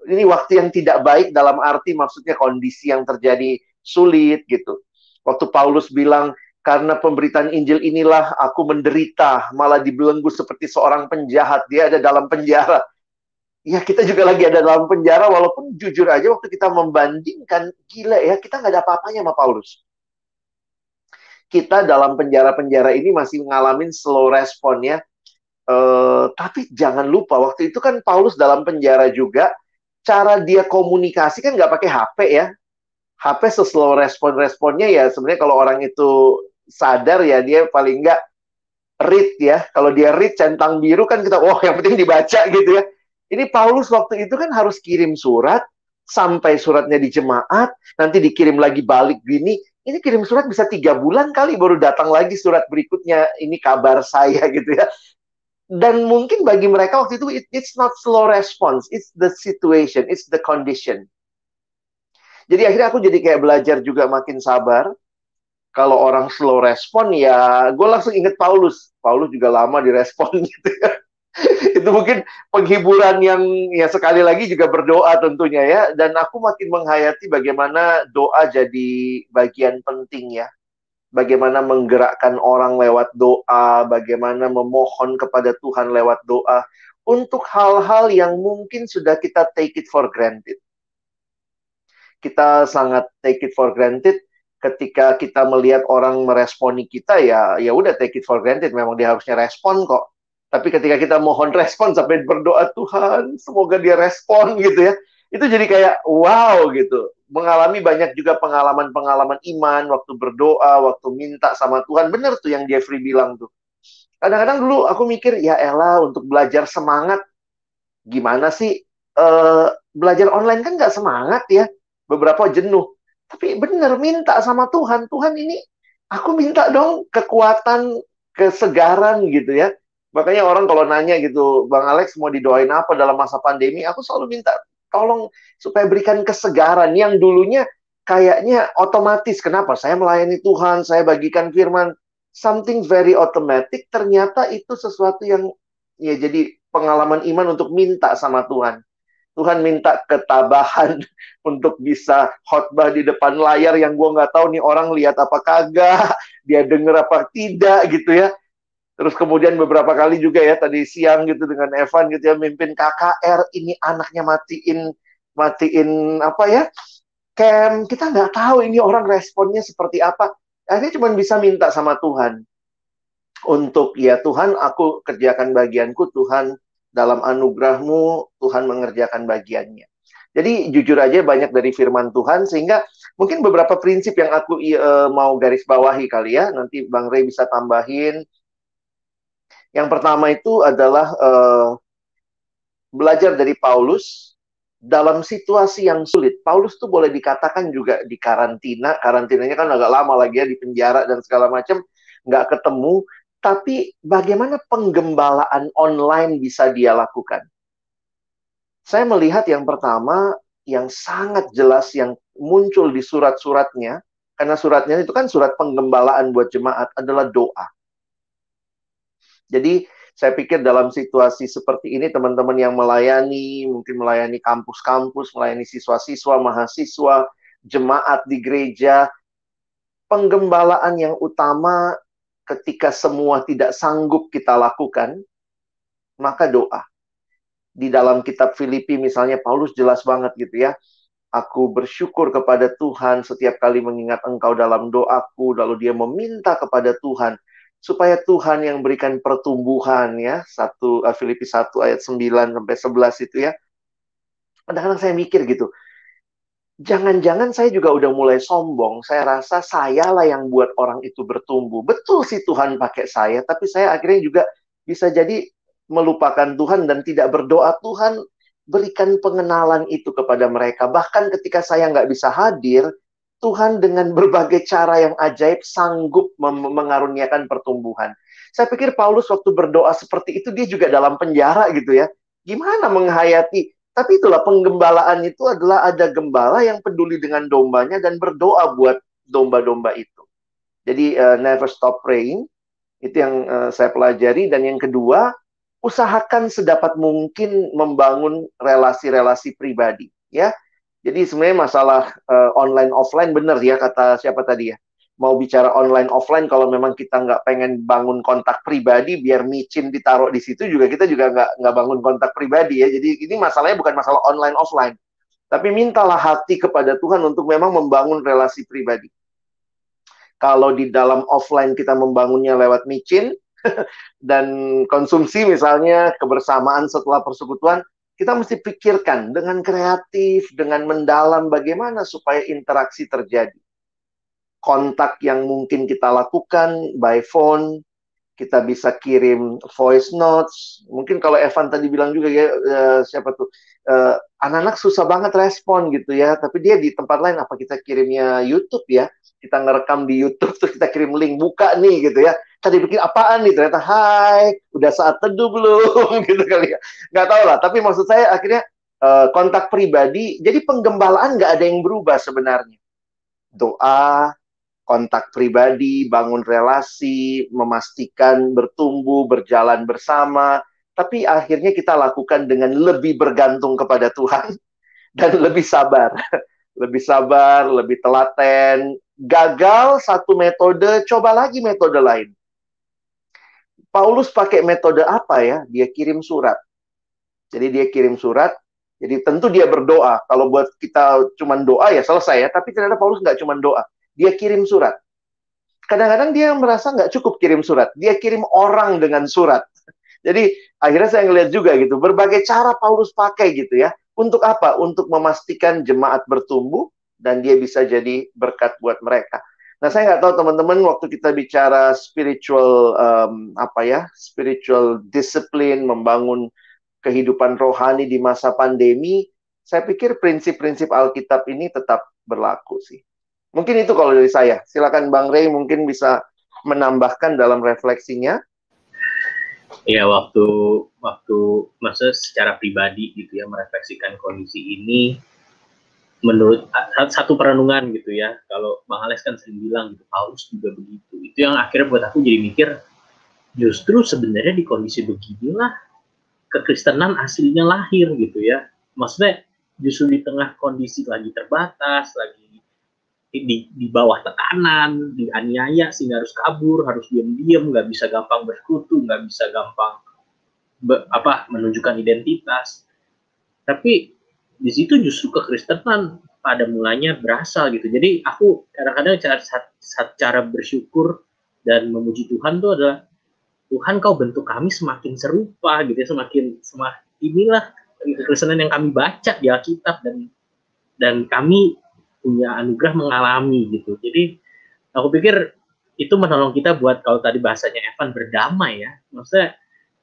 Ini waktu yang tidak baik dalam arti maksudnya kondisi yang terjadi sulit gitu. Waktu Paulus bilang karena pemberitaan Injil inilah aku menderita, malah dibelenggu seperti seorang penjahat. Dia ada dalam penjara. Ya kita juga lagi ada dalam penjara walaupun jujur aja waktu kita membandingkan gila ya kita nggak ada apa-apanya sama Paulus kita dalam penjara-penjara ini masih ngalamin slow respon ya. Uh, tapi jangan lupa waktu itu kan Paulus dalam penjara juga cara dia komunikasi kan nggak pakai HP ya. HP seslow respon-responnya ya sebenarnya kalau orang itu sadar ya dia paling nggak read ya. Kalau dia read centang biru kan kita oh yang penting dibaca gitu ya. Ini Paulus waktu itu kan harus kirim surat sampai suratnya di jemaat, nanti dikirim lagi balik gini, ini kirim surat bisa tiga bulan kali baru datang lagi surat berikutnya ini kabar saya gitu ya dan mungkin bagi mereka waktu itu it, it's not slow response it's the situation it's the condition jadi akhirnya aku jadi kayak belajar juga makin sabar. Kalau orang slow respon ya gue langsung inget Paulus. Paulus juga lama direspon gitu ya. Itu mungkin penghiburan yang ya sekali lagi juga berdoa tentunya ya. Dan aku makin menghayati bagaimana doa jadi bagian penting ya. Bagaimana menggerakkan orang lewat doa bagaimana memohon kepada Tuhan lewat doa. Untuk hal-hal yang mungkin sudah kita take it for granted kita sangat take it for granted ketika kita melihat orang meresponi kita ya ya udah take it for granted memang dia harusnya respon kok tapi ketika kita mohon respon sampai berdoa Tuhan, semoga dia respon gitu ya. Itu jadi kayak wow gitu. Mengalami banyak juga pengalaman-pengalaman iman waktu berdoa, waktu minta sama Tuhan. Bener tuh yang Jeffrey bilang tuh. Kadang-kadang dulu aku mikir, ya elah untuk belajar semangat. Gimana sih? Uh, belajar online kan nggak semangat ya. Beberapa jenuh. Tapi bener minta sama Tuhan. Tuhan ini aku minta dong kekuatan, kesegaran gitu ya Makanya orang kalau nanya gitu, Bang Alex mau didoain apa dalam masa pandemi, aku selalu minta tolong supaya berikan kesegaran yang dulunya kayaknya otomatis. Kenapa? Saya melayani Tuhan, saya bagikan firman, something very automatic, ternyata itu sesuatu yang ya jadi pengalaman iman untuk minta sama Tuhan. Tuhan minta ketabahan untuk bisa khotbah di depan layar yang gue nggak tahu nih orang lihat apa kagak, dia denger apa tidak gitu ya. Terus kemudian beberapa kali juga ya tadi siang gitu dengan Evan gitu ya mimpin KKR ini anaknya matiin matiin apa ya camp kita nggak tahu ini orang responnya seperti apa akhirnya cuma bisa minta sama Tuhan untuk ya Tuhan aku kerjakan bagianku Tuhan dalam anugerahmu Tuhan mengerjakan bagiannya jadi jujur aja banyak dari firman Tuhan sehingga mungkin beberapa prinsip yang aku uh, mau garis bawahi kali ya nanti Bang Rey bisa tambahin yang pertama itu adalah uh, belajar dari Paulus dalam situasi yang sulit. Paulus tuh boleh dikatakan juga di karantina. Karantinanya kan agak lama lagi ya di penjara dan segala macam nggak ketemu. Tapi bagaimana penggembalaan online bisa dia lakukan? Saya melihat yang pertama yang sangat jelas yang muncul di surat-suratnya karena suratnya itu kan surat penggembalaan buat jemaat adalah doa. Jadi saya pikir dalam situasi seperti ini teman-teman yang melayani, mungkin melayani kampus-kampus, melayani siswa-siswa, mahasiswa, jemaat di gereja, penggembalaan yang utama ketika semua tidak sanggup kita lakukan, maka doa. di dalam kitab Filipi misalnya Paulus jelas banget gitu ya. Aku bersyukur kepada Tuhan setiap kali mengingat engkau dalam doaku, lalu dia meminta kepada Tuhan supaya Tuhan yang berikan pertumbuhan ya. Satu uh, Filipi 1 ayat 9 sampai 11 itu ya. Kadang-kadang saya mikir gitu. Jangan-jangan saya juga udah mulai sombong. Saya rasa saya lah yang buat orang itu bertumbuh. Betul sih Tuhan pakai saya, tapi saya akhirnya juga bisa jadi melupakan Tuhan dan tidak berdoa Tuhan berikan pengenalan itu kepada mereka. Bahkan ketika saya nggak bisa hadir, Tuhan dengan berbagai cara yang ajaib sanggup mengaruniakan pertumbuhan. Saya pikir Paulus waktu berdoa seperti itu dia juga dalam penjara gitu ya. Gimana menghayati? Tapi itulah penggembalaan itu adalah ada gembala yang peduli dengan dombanya dan berdoa buat domba-domba itu. Jadi uh, never stop praying itu yang uh, saya pelajari dan yang kedua usahakan sedapat mungkin membangun relasi-relasi pribadi ya. Jadi sebenarnya masalah uh, online offline benar ya kata siapa tadi ya. Mau bicara online offline kalau memang kita nggak pengen bangun kontak pribadi biar micin ditaruh di situ juga kita juga nggak nggak bangun kontak pribadi ya. Jadi ini masalahnya bukan masalah online offline. Tapi mintalah hati kepada Tuhan untuk memang membangun relasi pribadi. Kalau di dalam offline kita membangunnya lewat micin, dan konsumsi misalnya kebersamaan setelah persekutuan, kita mesti pikirkan dengan kreatif, dengan mendalam bagaimana supaya interaksi terjadi. Kontak yang mungkin kita lakukan by phone, kita bisa kirim voice notes. Mungkin kalau Evan tadi bilang juga ya uh, siapa tuh uh, anak-anak susah banget respon gitu ya, tapi dia di tempat lain apa kita kirimnya YouTube ya? Kita ngerekam di YouTube terus kita kirim link buka nih gitu ya. Tadi bikin apaan nih ternyata? Hai udah saat teduh belum? Gitu kali ya. Nggak tahu lah tapi maksud saya akhirnya uh, kontak pribadi jadi penggembalaan nggak ada yang berubah sebenarnya. Doa kontak pribadi bangun relasi memastikan bertumbuh berjalan bersama tapi akhirnya kita lakukan dengan lebih bergantung kepada Tuhan dan lebih sabar lebih sabar lebih telaten gagal satu metode coba lagi metode lain Paulus pakai metode apa ya? Dia kirim surat. Jadi dia kirim surat. Jadi tentu dia berdoa. Kalau buat kita cuma doa ya selesai ya. Tapi ternyata Paulus nggak cuma doa. Dia kirim surat. Kadang-kadang dia merasa nggak cukup kirim surat. Dia kirim orang dengan surat. Jadi akhirnya saya ngeliat juga gitu. Berbagai cara Paulus pakai gitu ya. Untuk apa? Untuk memastikan jemaat bertumbuh dan dia bisa jadi berkat buat mereka. Nah, saya nggak tahu teman-teman waktu kita bicara spiritual um, apa ya, spiritual discipline, membangun kehidupan rohani di masa pandemi, saya pikir prinsip-prinsip Alkitab ini tetap berlaku sih. Mungkin itu kalau dari saya. Silakan Bang Rey mungkin bisa menambahkan dalam refleksinya. Ya, waktu waktu masa secara pribadi gitu ya merefleksikan kondisi ini menurut satu perenungan gitu ya kalau bang Alex kan sering bilang gitu Paulus juga begitu itu yang akhirnya buat aku jadi mikir justru sebenarnya di kondisi beginilah kekristenan aslinya lahir gitu ya maksudnya justru di tengah kondisi lagi terbatas lagi di, di bawah tekanan dianiaya sehingga harus kabur harus diam-diam nggak bisa gampang bersekutu nggak bisa gampang be, apa menunjukkan identitas tapi di situ justru kekristenan pada mulanya berasal gitu. Jadi aku kadang-kadang cara, cara bersyukur dan memuji Tuhan tuh adalah Tuhan kau bentuk kami semakin serupa gitu ya, semakin semakin inilah kekristenan yang kami baca di Alkitab dan dan kami punya anugerah mengalami gitu. Jadi aku pikir itu menolong kita buat kalau tadi bahasanya Evan berdamai ya. Maksudnya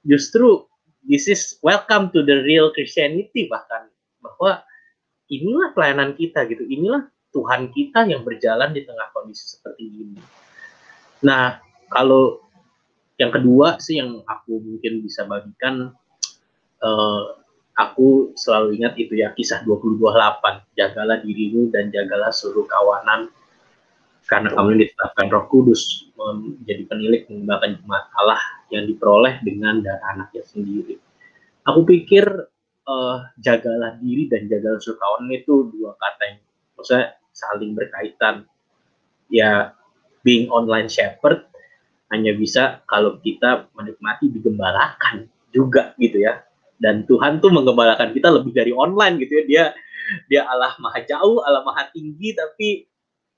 justru this is welcome to the real Christianity bahkan bahwa inilah pelayanan kita gitu inilah Tuhan kita yang berjalan di tengah kondisi seperti ini nah kalau yang kedua sih yang aku mungkin bisa bagikan uh, aku selalu ingat itu ya kisah 2028 jagalah dirimu dan jagalah seluruh kawanan karena kamu ditetapkan Roh Kudus menjadi penilik mengembangkan jemaat Allah yang diperoleh dengan darah anaknya sendiri. Aku pikir uh, jagalah diri dan jagalah kawan itu dua kata yang maksudnya saling berkaitan. Ya, being online shepherd hanya bisa kalau kita menikmati digembalakan juga gitu ya. Dan Tuhan tuh menggembalakan kita lebih dari online gitu ya. Dia dia Allah maha jauh Allah maha tinggi tapi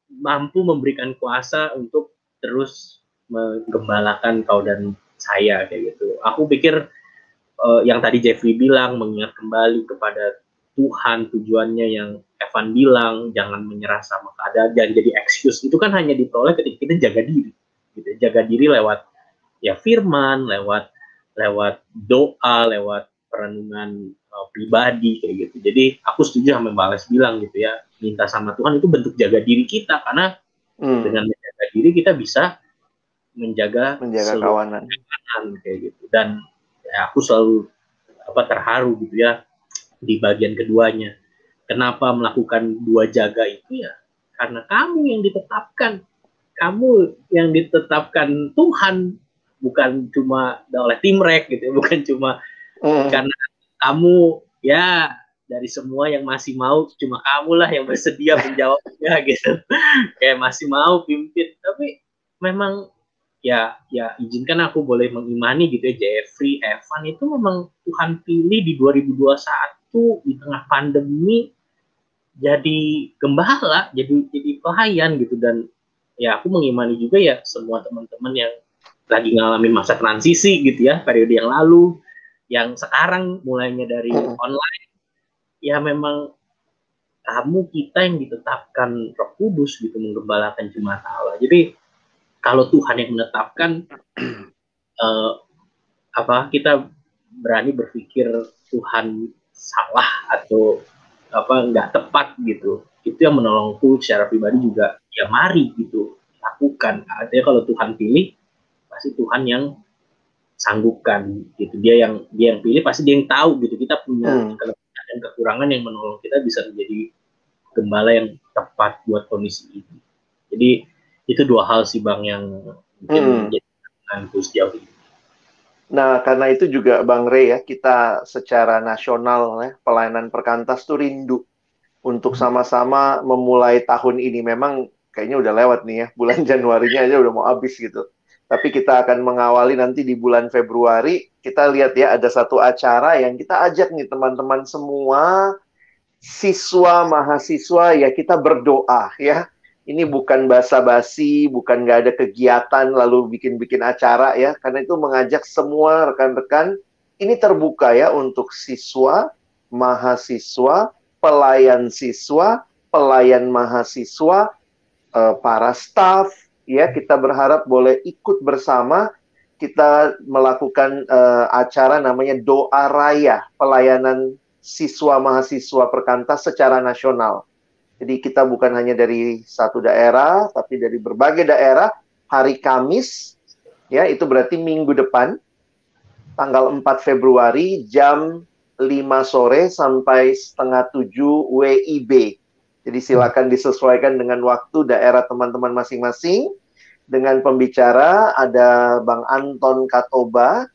mampu memberikan kuasa untuk terus menggembalakan kau dan saya kayak gitu. Aku pikir uh, yang tadi Jeffrey bilang mengingat kembali kepada Tuhan tujuannya yang Evan bilang jangan menyerah sama keadaan jangan jadi excuse. Itu kan hanya diperoleh ketika kita jaga diri gitu. Jaga diri lewat ya firman lewat lewat doa lewat perenungan uh, pribadi kayak gitu jadi aku setuju sama Mbak Les bilang gitu ya minta sama Tuhan itu bentuk jaga diri kita karena hmm. dengan menjaga diri kita bisa menjaga menjaga kawanan kayak gitu dan ya, aku selalu apa terharu gitu ya di bagian keduanya. Kenapa melakukan dua jaga itu ya? Karena kamu yang ditetapkan, kamu yang ditetapkan Tuhan, bukan cuma oleh tim rek gitu, ya. bukan cuma mm. karena kamu ya dari semua yang masih mau cuma kamu lah yang bersedia menjawabnya gitu. Kayak masih mau pimpin. Tapi memang ya ya izinkan aku boleh mengimani gitu ya Jeffrey Evan itu memang Tuhan pilih di 2021 di tengah pandemi jadi gembala, jadi jadi pelayan gitu. Dan ya aku mengimani juga ya semua teman-teman yang lagi ngalamin masa transisi gitu ya periode yang lalu yang sekarang mulainya dari online ya memang kamu kita yang ditetapkan Roh Kudus gitu menggembalakan jemaat Allah. Jadi kalau Tuhan yang menetapkan uh, apa kita berani berpikir Tuhan salah atau apa nggak tepat gitu. Itu yang menolongku secara pribadi juga. Ya mari gitu lakukan. Artinya kalau Tuhan pilih pasti Tuhan yang sanggupkan gitu dia yang dia yang pilih pasti dia yang tahu gitu kita punya hmm. kelebihan dan kekurangan yang menolong kita bisa menjadi gembala yang tepat buat kondisi ini jadi itu dua hal sih bang yang mungkin hmm. menjadi sejauh ini Nah, karena itu juga Bang Rey ya, kita secara nasional ya, pelayanan perkantas tuh rindu untuk sama-sama memulai tahun ini. Memang kayaknya udah lewat nih ya, bulan Januarinya aja udah mau habis gitu. Tapi kita akan mengawali nanti di bulan Februari. Kita lihat ya, ada satu acara yang kita ajak nih teman-teman semua, siswa, mahasiswa, ya kita berdoa ya. Ini bukan basa-basi, bukan nggak ada kegiatan lalu bikin-bikin acara ya, karena itu mengajak semua rekan-rekan. Ini terbuka ya untuk siswa, mahasiswa, pelayan siswa, pelayan mahasiswa, eh, para staff ya kita berharap boleh ikut bersama kita melakukan uh, acara namanya doa raya pelayanan siswa mahasiswa perkantas secara nasional jadi kita bukan hanya dari satu daerah, tapi dari berbagai daerah. Hari Kamis, ya itu berarti minggu depan, tanggal 4 Februari, jam 5 sore sampai setengah 7 WIB. Jadi silakan disesuaikan dengan waktu daerah teman-teman masing-masing. Dengan pembicara ada Bang Anton Katoba,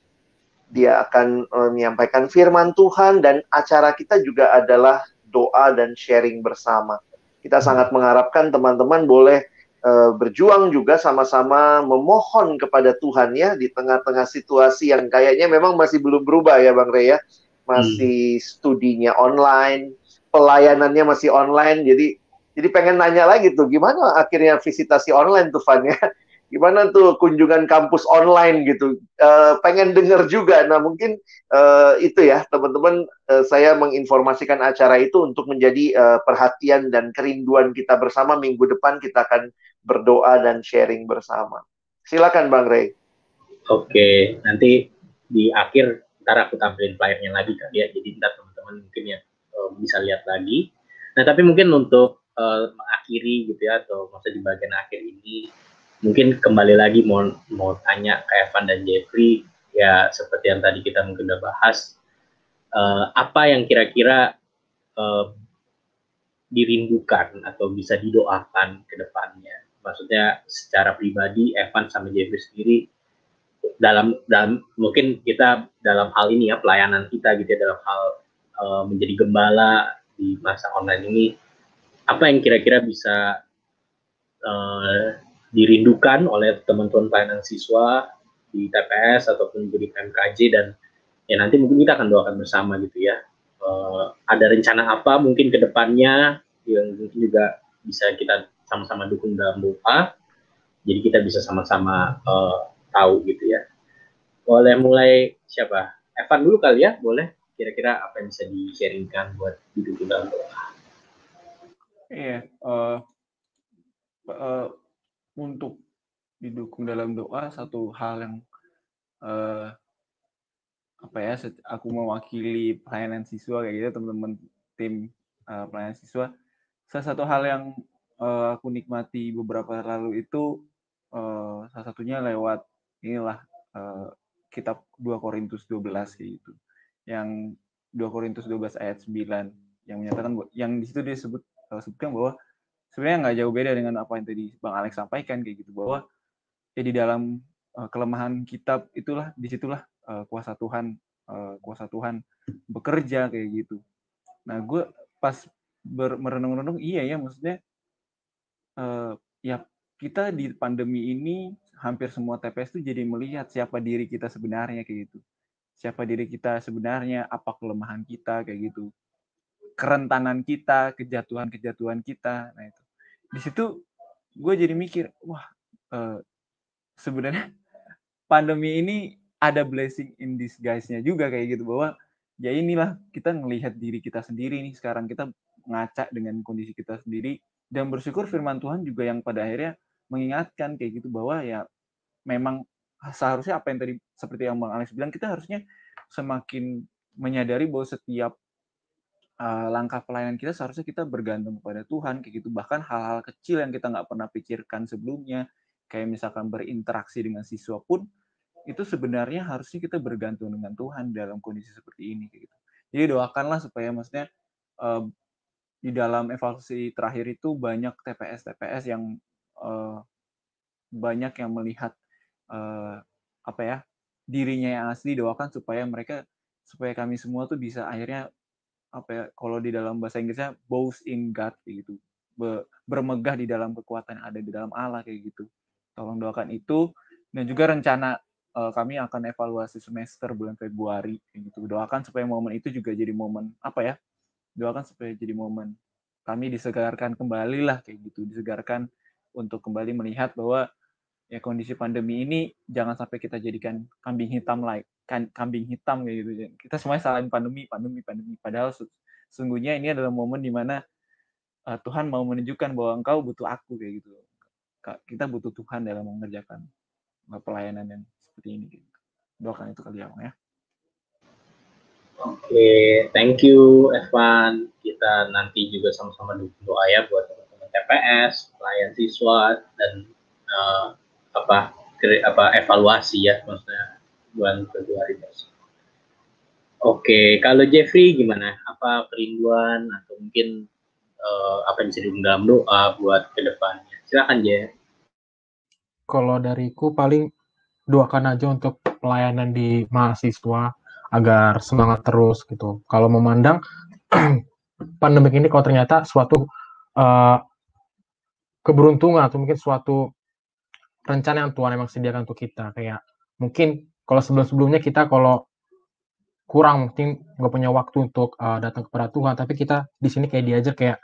dia akan eh, menyampaikan firman Tuhan dan acara kita juga adalah doa dan sharing bersama. Kita sangat mengharapkan teman-teman boleh uh, berjuang juga sama-sama memohon kepada Tuhan ya di tengah-tengah situasi yang kayaknya memang masih belum berubah ya Bang Rea. Masih hmm. studinya online, pelayanannya masih online. Jadi jadi pengen nanya lagi tuh gimana akhirnya visitasi online tuh Van ya? Gimana tuh kunjungan kampus online gitu? Uh, pengen dengar juga. Nah mungkin uh, itu ya teman-teman uh, saya menginformasikan acara itu untuk menjadi uh, perhatian dan kerinduan kita bersama. Minggu depan kita akan berdoa dan sharing bersama. Silakan bang Ray oke nanti di akhir ntar aku tampilin flyernya lagi kan ya. Jadi ntar teman-teman mungkin ya bisa lihat lagi. Nah tapi mungkin untuk uh, mengakhiri gitu ya atau masa di bagian akhir ini. Mungkin kembali lagi mau mau tanya ke Evan dan Jeffrey ya seperti yang tadi kita mungkin udah bahas uh, apa yang kira-kira uh, dirindukan atau bisa didoakan ke depannya? Maksudnya secara pribadi Evan sama Jeffrey sendiri dalam dalam mungkin kita dalam hal ini ya pelayanan kita gitu ya dalam hal uh, menjadi gembala di masa online ini apa yang kira-kira bisa uh, dirindukan oleh teman-teman pelayanan siswa di TPS ataupun di PMKJ dan ya nanti mungkin kita akan doakan bersama gitu ya. Uh, ada rencana apa mungkin ke depannya yang mungkin juga bisa kita sama-sama dukung dalam doa. Jadi kita bisa sama-sama uh, tahu gitu ya. Boleh mulai siapa? Evan dulu kali ya, boleh? Kira-kira apa yang bisa di-sharingkan buat didukung dalam doa? Iya, uh, uh, untuk didukung dalam doa satu hal yang uh, apa ya aku mewakili pelayanan siswa kayak gitu teman-teman tim uh, pelayanan siswa. Salah satu hal yang uh, aku nikmati beberapa lalu itu uh, salah satunya lewat inilah uh, kitab 2 Korintus 12 gitu. Yang 2 Korintus 12 ayat 9 yang menyatakan yang di situ dia sebut uh, sebutkan bahwa sebenarnya nggak jauh beda dengan apa yang tadi Bang Alex sampaikan kayak gitu bahwa ya di dalam uh, kelemahan kitab itulah di situlah uh, kuasa Tuhan uh, kuasa Tuhan bekerja kayak gitu. Nah, gue pas merenung-renung iya ya maksudnya uh, ya kita di pandemi ini hampir semua TPS itu jadi melihat siapa diri kita sebenarnya kayak gitu. Siapa diri kita sebenarnya, apa kelemahan kita kayak gitu. Kerentanan kita, kejatuhan-kejatuhan kita. Nah itu. Di situ gue jadi mikir, wah uh, sebenarnya pandemi ini ada blessing in disguise-nya juga kayak gitu bahwa ya inilah kita ngelihat diri kita sendiri nih sekarang kita ngaca dengan kondisi kita sendiri dan bersyukur firman Tuhan juga yang pada akhirnya mengingatkan kayak gitu bahwa ya memang seharusnya apa yang tadi seperti yang Bang Alex bilang kita harusnya semakin menyadari bahwa setiap uh, langkah pelayanan kita seharusnya kita bergantung kepada Tuhan kayak gitu bahkan hal-hal kecil yang kita nggak pernah pikirkan sebelumnya kayak misalkan berinteraksi dengan siswa pun itu sebenarnya harusnya kita bergantung dengan Tuhan dalam kondisi seperti ini gitu. Jadi doakanlah supaya maksudnya uh, di dalam evaluasi terakhir itu banyak TPS TPS yang uh, banyak yang melihat apa ya dirinya yang asli doakan supaya mereka supaya kami semua tuh bisa akhirnya apa ya kalau di dalam bahasa Inggrisnya boast in God kayak gitu Be, bermegah di dalam kekuatan yang ada di dalam Allah kayak gitu tolong doakan itu dan juga rencana uh, kami akan evaluasi semester bulan Februari gitu. Doakan supaya momen itu juga jadi momen apa ya? Doakan supaya jadi momen kami disegarkan kembali lah kayak gitu, disegarkan untuk kembali melihat bahwa ya kondisi pandemi ini jangan sampai kita jadikan kambing hitam like kambing hitam kayak gitu. Kita semuanya salahin pandemi, pandemi, pandemi. Padahal sesungguhnya ini adalah momen di mana uh, Tuhan mau menunjukkan bahwa engkau butuh aku kayak gitu. Kita butuh Tuhan dalam mengerjakan eh, pelayanan yang seperti ini gitu. doakan itu kali ya ya Oke, okay, thank you Evan. Kita nanti juga sama-sama doa ya buat teman-teman TPS, pelayan siswa dan uh, apa apa evaluasi ya maksudnya bulan Februari besok. Oke, kalau Jeffrey gimana? Apa kerinduan atau mungkin uh, apa yang bisa diundang doa buat ke depannya? Silakan Jeff. Kalau dariku paling doakan aja untuk pelayanan di mahasiswa agar semangat terus gitu. Kalau memandang pandemik ini kalau ternyata suatu uh, keberuntungan atau mungkin suatu rencana yang Tuhan emang sediakan untuk kita kayak mungkin kalau sebelum-sebelumnya kita kalau kurang mungkin nggak punya waktu untuk uh, datang kepada Tuhan tapi kita di sini kayak diajar kayak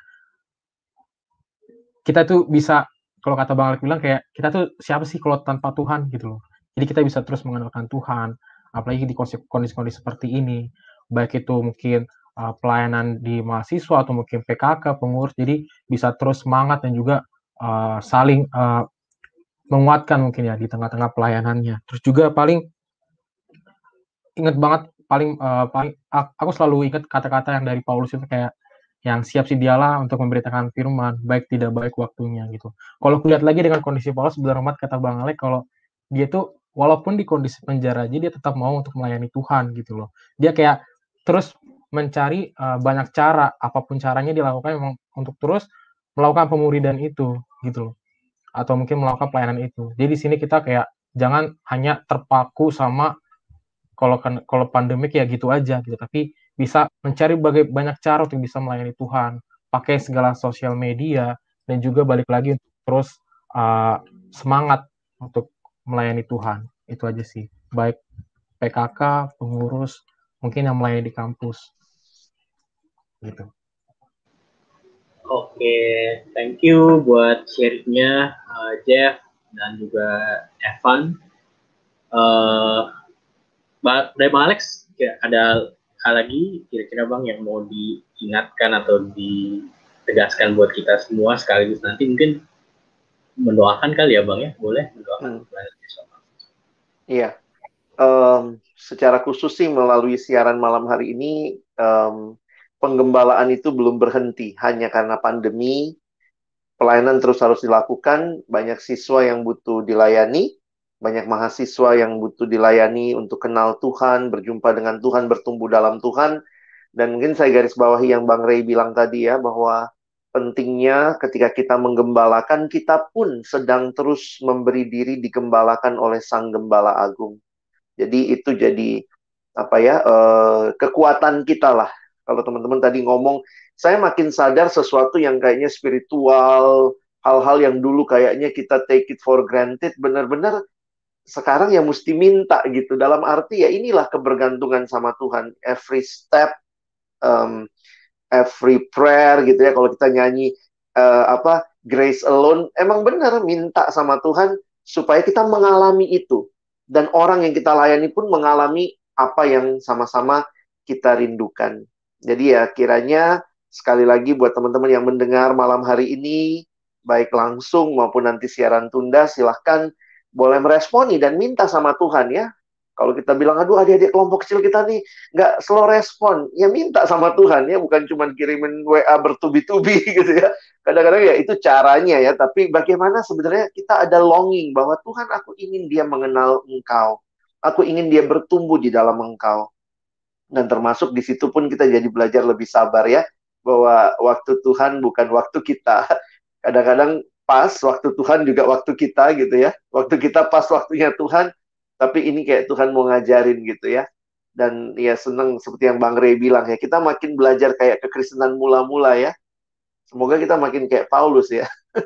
kita tuh bisa kalau kata Bang Alek bilang kayak kita tuh siapa sih kalau tanpa Tuhan gitu loh jadi kita bisa terus mengenalkan Tuhan, apalagi di kondisi-kondisi seperti ini, baik itu mungkin uh, pelayanan di mahasiswa atau mungkin PKK, pengurus, jadi bisa terus semangat dan juga uh, saling uh, menguatkan mungkin ya di tengah-tengah pelayanannya. Terus juga paling ingat banget paling uh, paling aku selalu ingat kata-kata yang dari Paulus itu kayak yang siap dialah untuk memberitakan firman, baik tidak baik waktunya gitu. Kalau kulihat lagi dengan kondisi Paulus, benar amat kata Bang Alek, kalau dia tuh walaupun di kondisi penjara aja dia tetap mau untuk melayani Tuhan gitu loh. Dia kayak terus mencari uh, banyak cara, apa pun caranya dilakukan memang untuk terus melakukan pemuridan itu gitu loh. Atau mungkin melakukan pelayanan itu. Jadi di sini kita kayak jangan hanya terpaku sama kalau kan kalau pandemik ya gitu aja gitu, tapi bisa mencari bagai, banyak cara untuk bisa melayani Tuhan, pakai segala sosial media dan juga balik lagi untuk terus uh, semangat untuk melayani Tuhan. Itu aja sih. Baik PKK, pengurus, mungkin yang melayani di kampus gitu Oke, thank you buat sharingnya uh, Jeff dan juga Evan. Uh, dari Bang Alex, ada hal lagi kira-kira Bang yang mau diingatkan atau ditegaskan buat kita semua sekaligus nanti mungkin mendoakan kali ya Bang ya, boleh mendoakan hmm. Iya, um, secara khusus sih melalui siaran malam hari ini um, penggembalaan itu belum berhenti hanya karena pandemi. Pelayanan terus harus dilakukan, banyak siswa yang butuh dilayani, banyak mahasiswa yang butuh dilayani untuk kenal Tuhan, berjumpa dengan Tuhan, bertumbuh dalam Tuhan. Dan mungkin saya garis bawahi yang Bang Ray bilang tadi ya, bahwa pentingnya ketika kita menggembalakan, kita pun sedang terus memberi diri digembalakan oleh Sang Gembala Agung. Jadi itu jadi apa ya uh, kekuatan kita lah kalau teman-teman tadi ngomong, saya makin sadar sesuatu yang kayaknya spiritual, hal-hal yang dulu kayaknya kita take it for granted, benar-benar sekarang ya mesti minta gitu. Dalam arti ya inilah kebergantungan sama Tuhan. Every step, um, every prayer gitu ya. Kalau kita nyanyi uh, apa grace alone, emang benar minta sama Tuhan supaya kita mengalami itu. Dan orang yang kita layani pun mengalami apa yang sama-sama kita rindukan. Jadi ya kiranya sekali lagi buat teman-teman yang mendengar malam hari ini, baik langsung maupun nanti siaran tunda, silahkan boleh meresponi dan minta sama Tuhan ya. Kalau kita bilang, aduh adik-adik kelompok kecil kita nih nggak slow respon, ya minta sama Tuhan ya, bukan cuma kirimin WA bertubi-tubi gitu ya. Kadang-kadang ya itu caranya ya, tapi bagaimana sebenarnya kita ada longing bahwa Tuhan aku ingin dia mengenal Engkau. Aku ingin dia bertumbuh di dalam Engkau dan termasuk di situ pun kita jadi belajar lebih sabar ya bahwa waktu Tuhan bukan waktu kita kadang-kadang pas waktu Tuhan juga waktu kita gitu ya. Waktu kita pas waktunya Tuhan tapi ini kayak Tuhan mau ngajarin gitu ya. Dan ya seneng seperti yang Bang Rey bilang ya kita makin belajar kayak kekristenan mula-mula ya. Semoga kita makin kayak Paulus ya.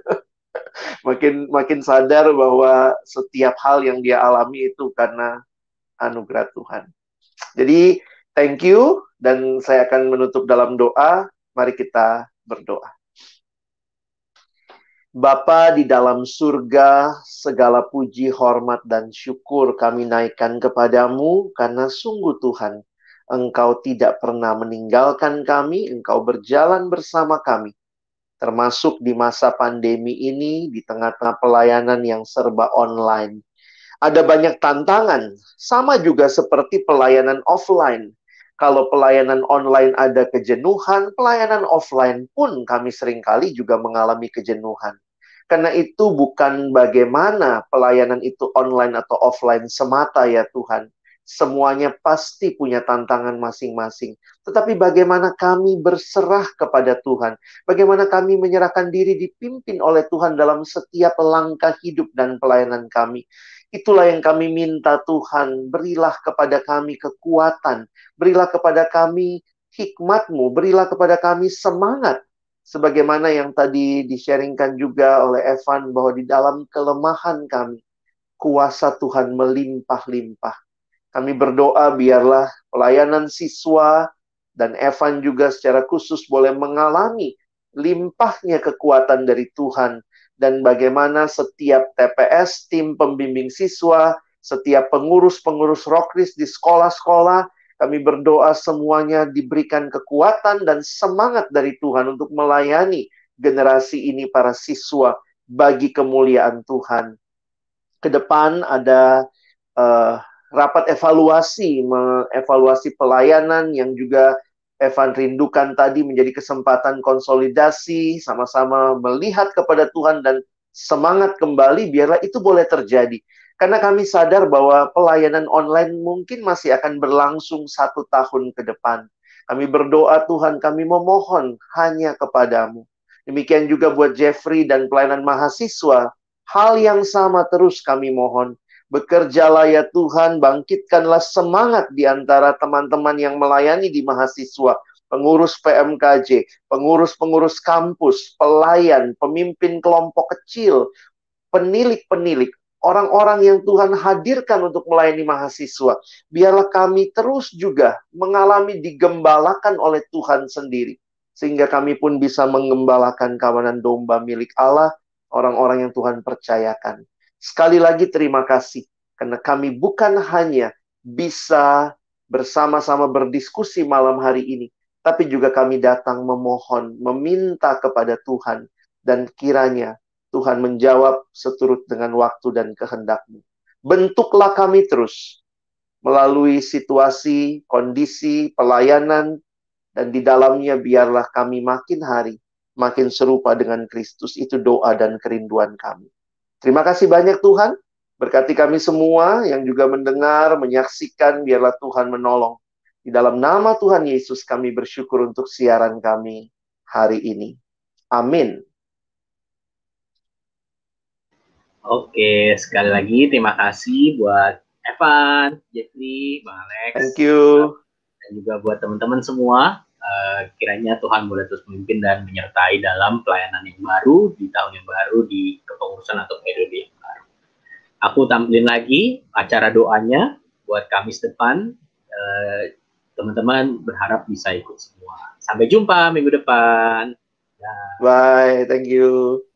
Makin makin sadar bahwa setiap hal yang dia alami itu karena anugerah Tuhan. Jadi Thank you dan saya akan menutup dalam doa. Mari kita berdoa. Bapa di dalam surga, segala puji, hormat, dan syukur kami naikkan kepadamu karena sungguh Tuhan, Engkau tidak pernah meninggalkan kami, Engkau berjalan bersama kami. Termasuk di masa pandemi ini, di tengah-tengah pelayanan yang serba online. Ada banyak tantangan, sama juga seperti pelayanan offline kalau pelayanan online ada kejenuhan, pelayanan offline pun kami sering kali juga mengalami kejenuhan. Karena itu bukan bagaimana pelayanan itu online atau offline semata ya Tuhan. Semuanya pasti punya tantangan masing-masing. Tetapi bagaimana kami berserah kepada Tuhan. Bagaimana kami menyerahkan diri dipimpin oleh Tuhan dalam setiap langkah hidup dan pelayanan kami. Itulah yang kami minta Tuhan, berilah kepada kami kekuatan, berilah kepada kami hikmatmu, berilah kepada kami semangat. Sebagaimana yang tadi disharingkan juga oleh Evan bahwa di dalam kelemahan kami, kuasa Tuhan melimpah-limpah. Kami berdoa biarlah pelayanan siswa dan Evan juga secara khusus boleh mengalami limpahnya kekuatan dari Tuhan dan bagaimana setiap TPS, tim pembimbing siswa, setiap pengurus-pengurus rokris di sekolah-sekolah, kami berdoa semuanya diberikan kekuatan dan semangat dari Tuhan untuk melayani generasi ini para siswa bagi kemuliaan Tuhan. Ke depan ada uh, rapat evaluasi, mengevaluasi pelayanan yang juga Evan rindukan tadi menjadi kesempatan konsolidasi, sama-sama melihat kepada Tuhan dan semangat kembali, biarlah itu boleh terjadi. Karena kami sadar bahwa pelayanan online mungkin masih akan berlangsung satu tahun ke depan. Kami berdoa Tuhan, kami memohon hanya kepadamu. Demikian juga buat Jeffrey dan pelayanan mahasiswa. Hal yang sama terus kami mohon. Bekerjalah ya Tuhan, bangkitkanlah semangat di antara teman-teman yang melayani di mahasiswa, pengurus PMKJ, pengurus-pengurus kampus, pelayan, pemimpin kelompok kecil, penilik-penilik, orang-orang yang Tuhan hadirkan untuk melayani mahasiswa. Biarlah kami terus juga mengalami digembalakan oleh Tuhan sendiri. Sehingga kami pun bisa mengembalakan kawanan domba milik Allah, orang-orang yang Tuhan percayakan. Sekali lagi terima kasih, karena kami bukan hanya bisa bersama-sama berdiskusi malam hari ini, tapi juga kami datang memohon, meminta kepada Tuhan, dan kiranya Tuhan menjawab seturut dengan waktu dan kehendakmu. Bentuklah kami terus melalui situasi, kondisi, pelayanan, dan di dalamnya biarlah kami makin hari makin serupa dengan Kristus. Itu doa dan kerinduan kami. Terima kasih banyak Tuhan. Berkati kami semua yang juga mendengar, menyaksikan, biarlah Tuhan menolong. Di dalam nama Tuhan Yesus kami bersyukur untuk siaran kami hari ini. Amin. Oke, sekali lagi terima kasih buat Evan, Jeffrey, Bang Alex. Thank you. Dan juga buat teman-teman semua. Uh, kiranya Tuhan boleh terus memimpin dan menyertai dalam pelayanan yang baru, di tahun yang baru, di kepengurusan atau periode yang baru. Aku tampilin lagi acara doanya buat Kamis depan. Uh, teman-teman berharap bisa ikut semua. Sampai jumpa minggu depan. Bye, thank you.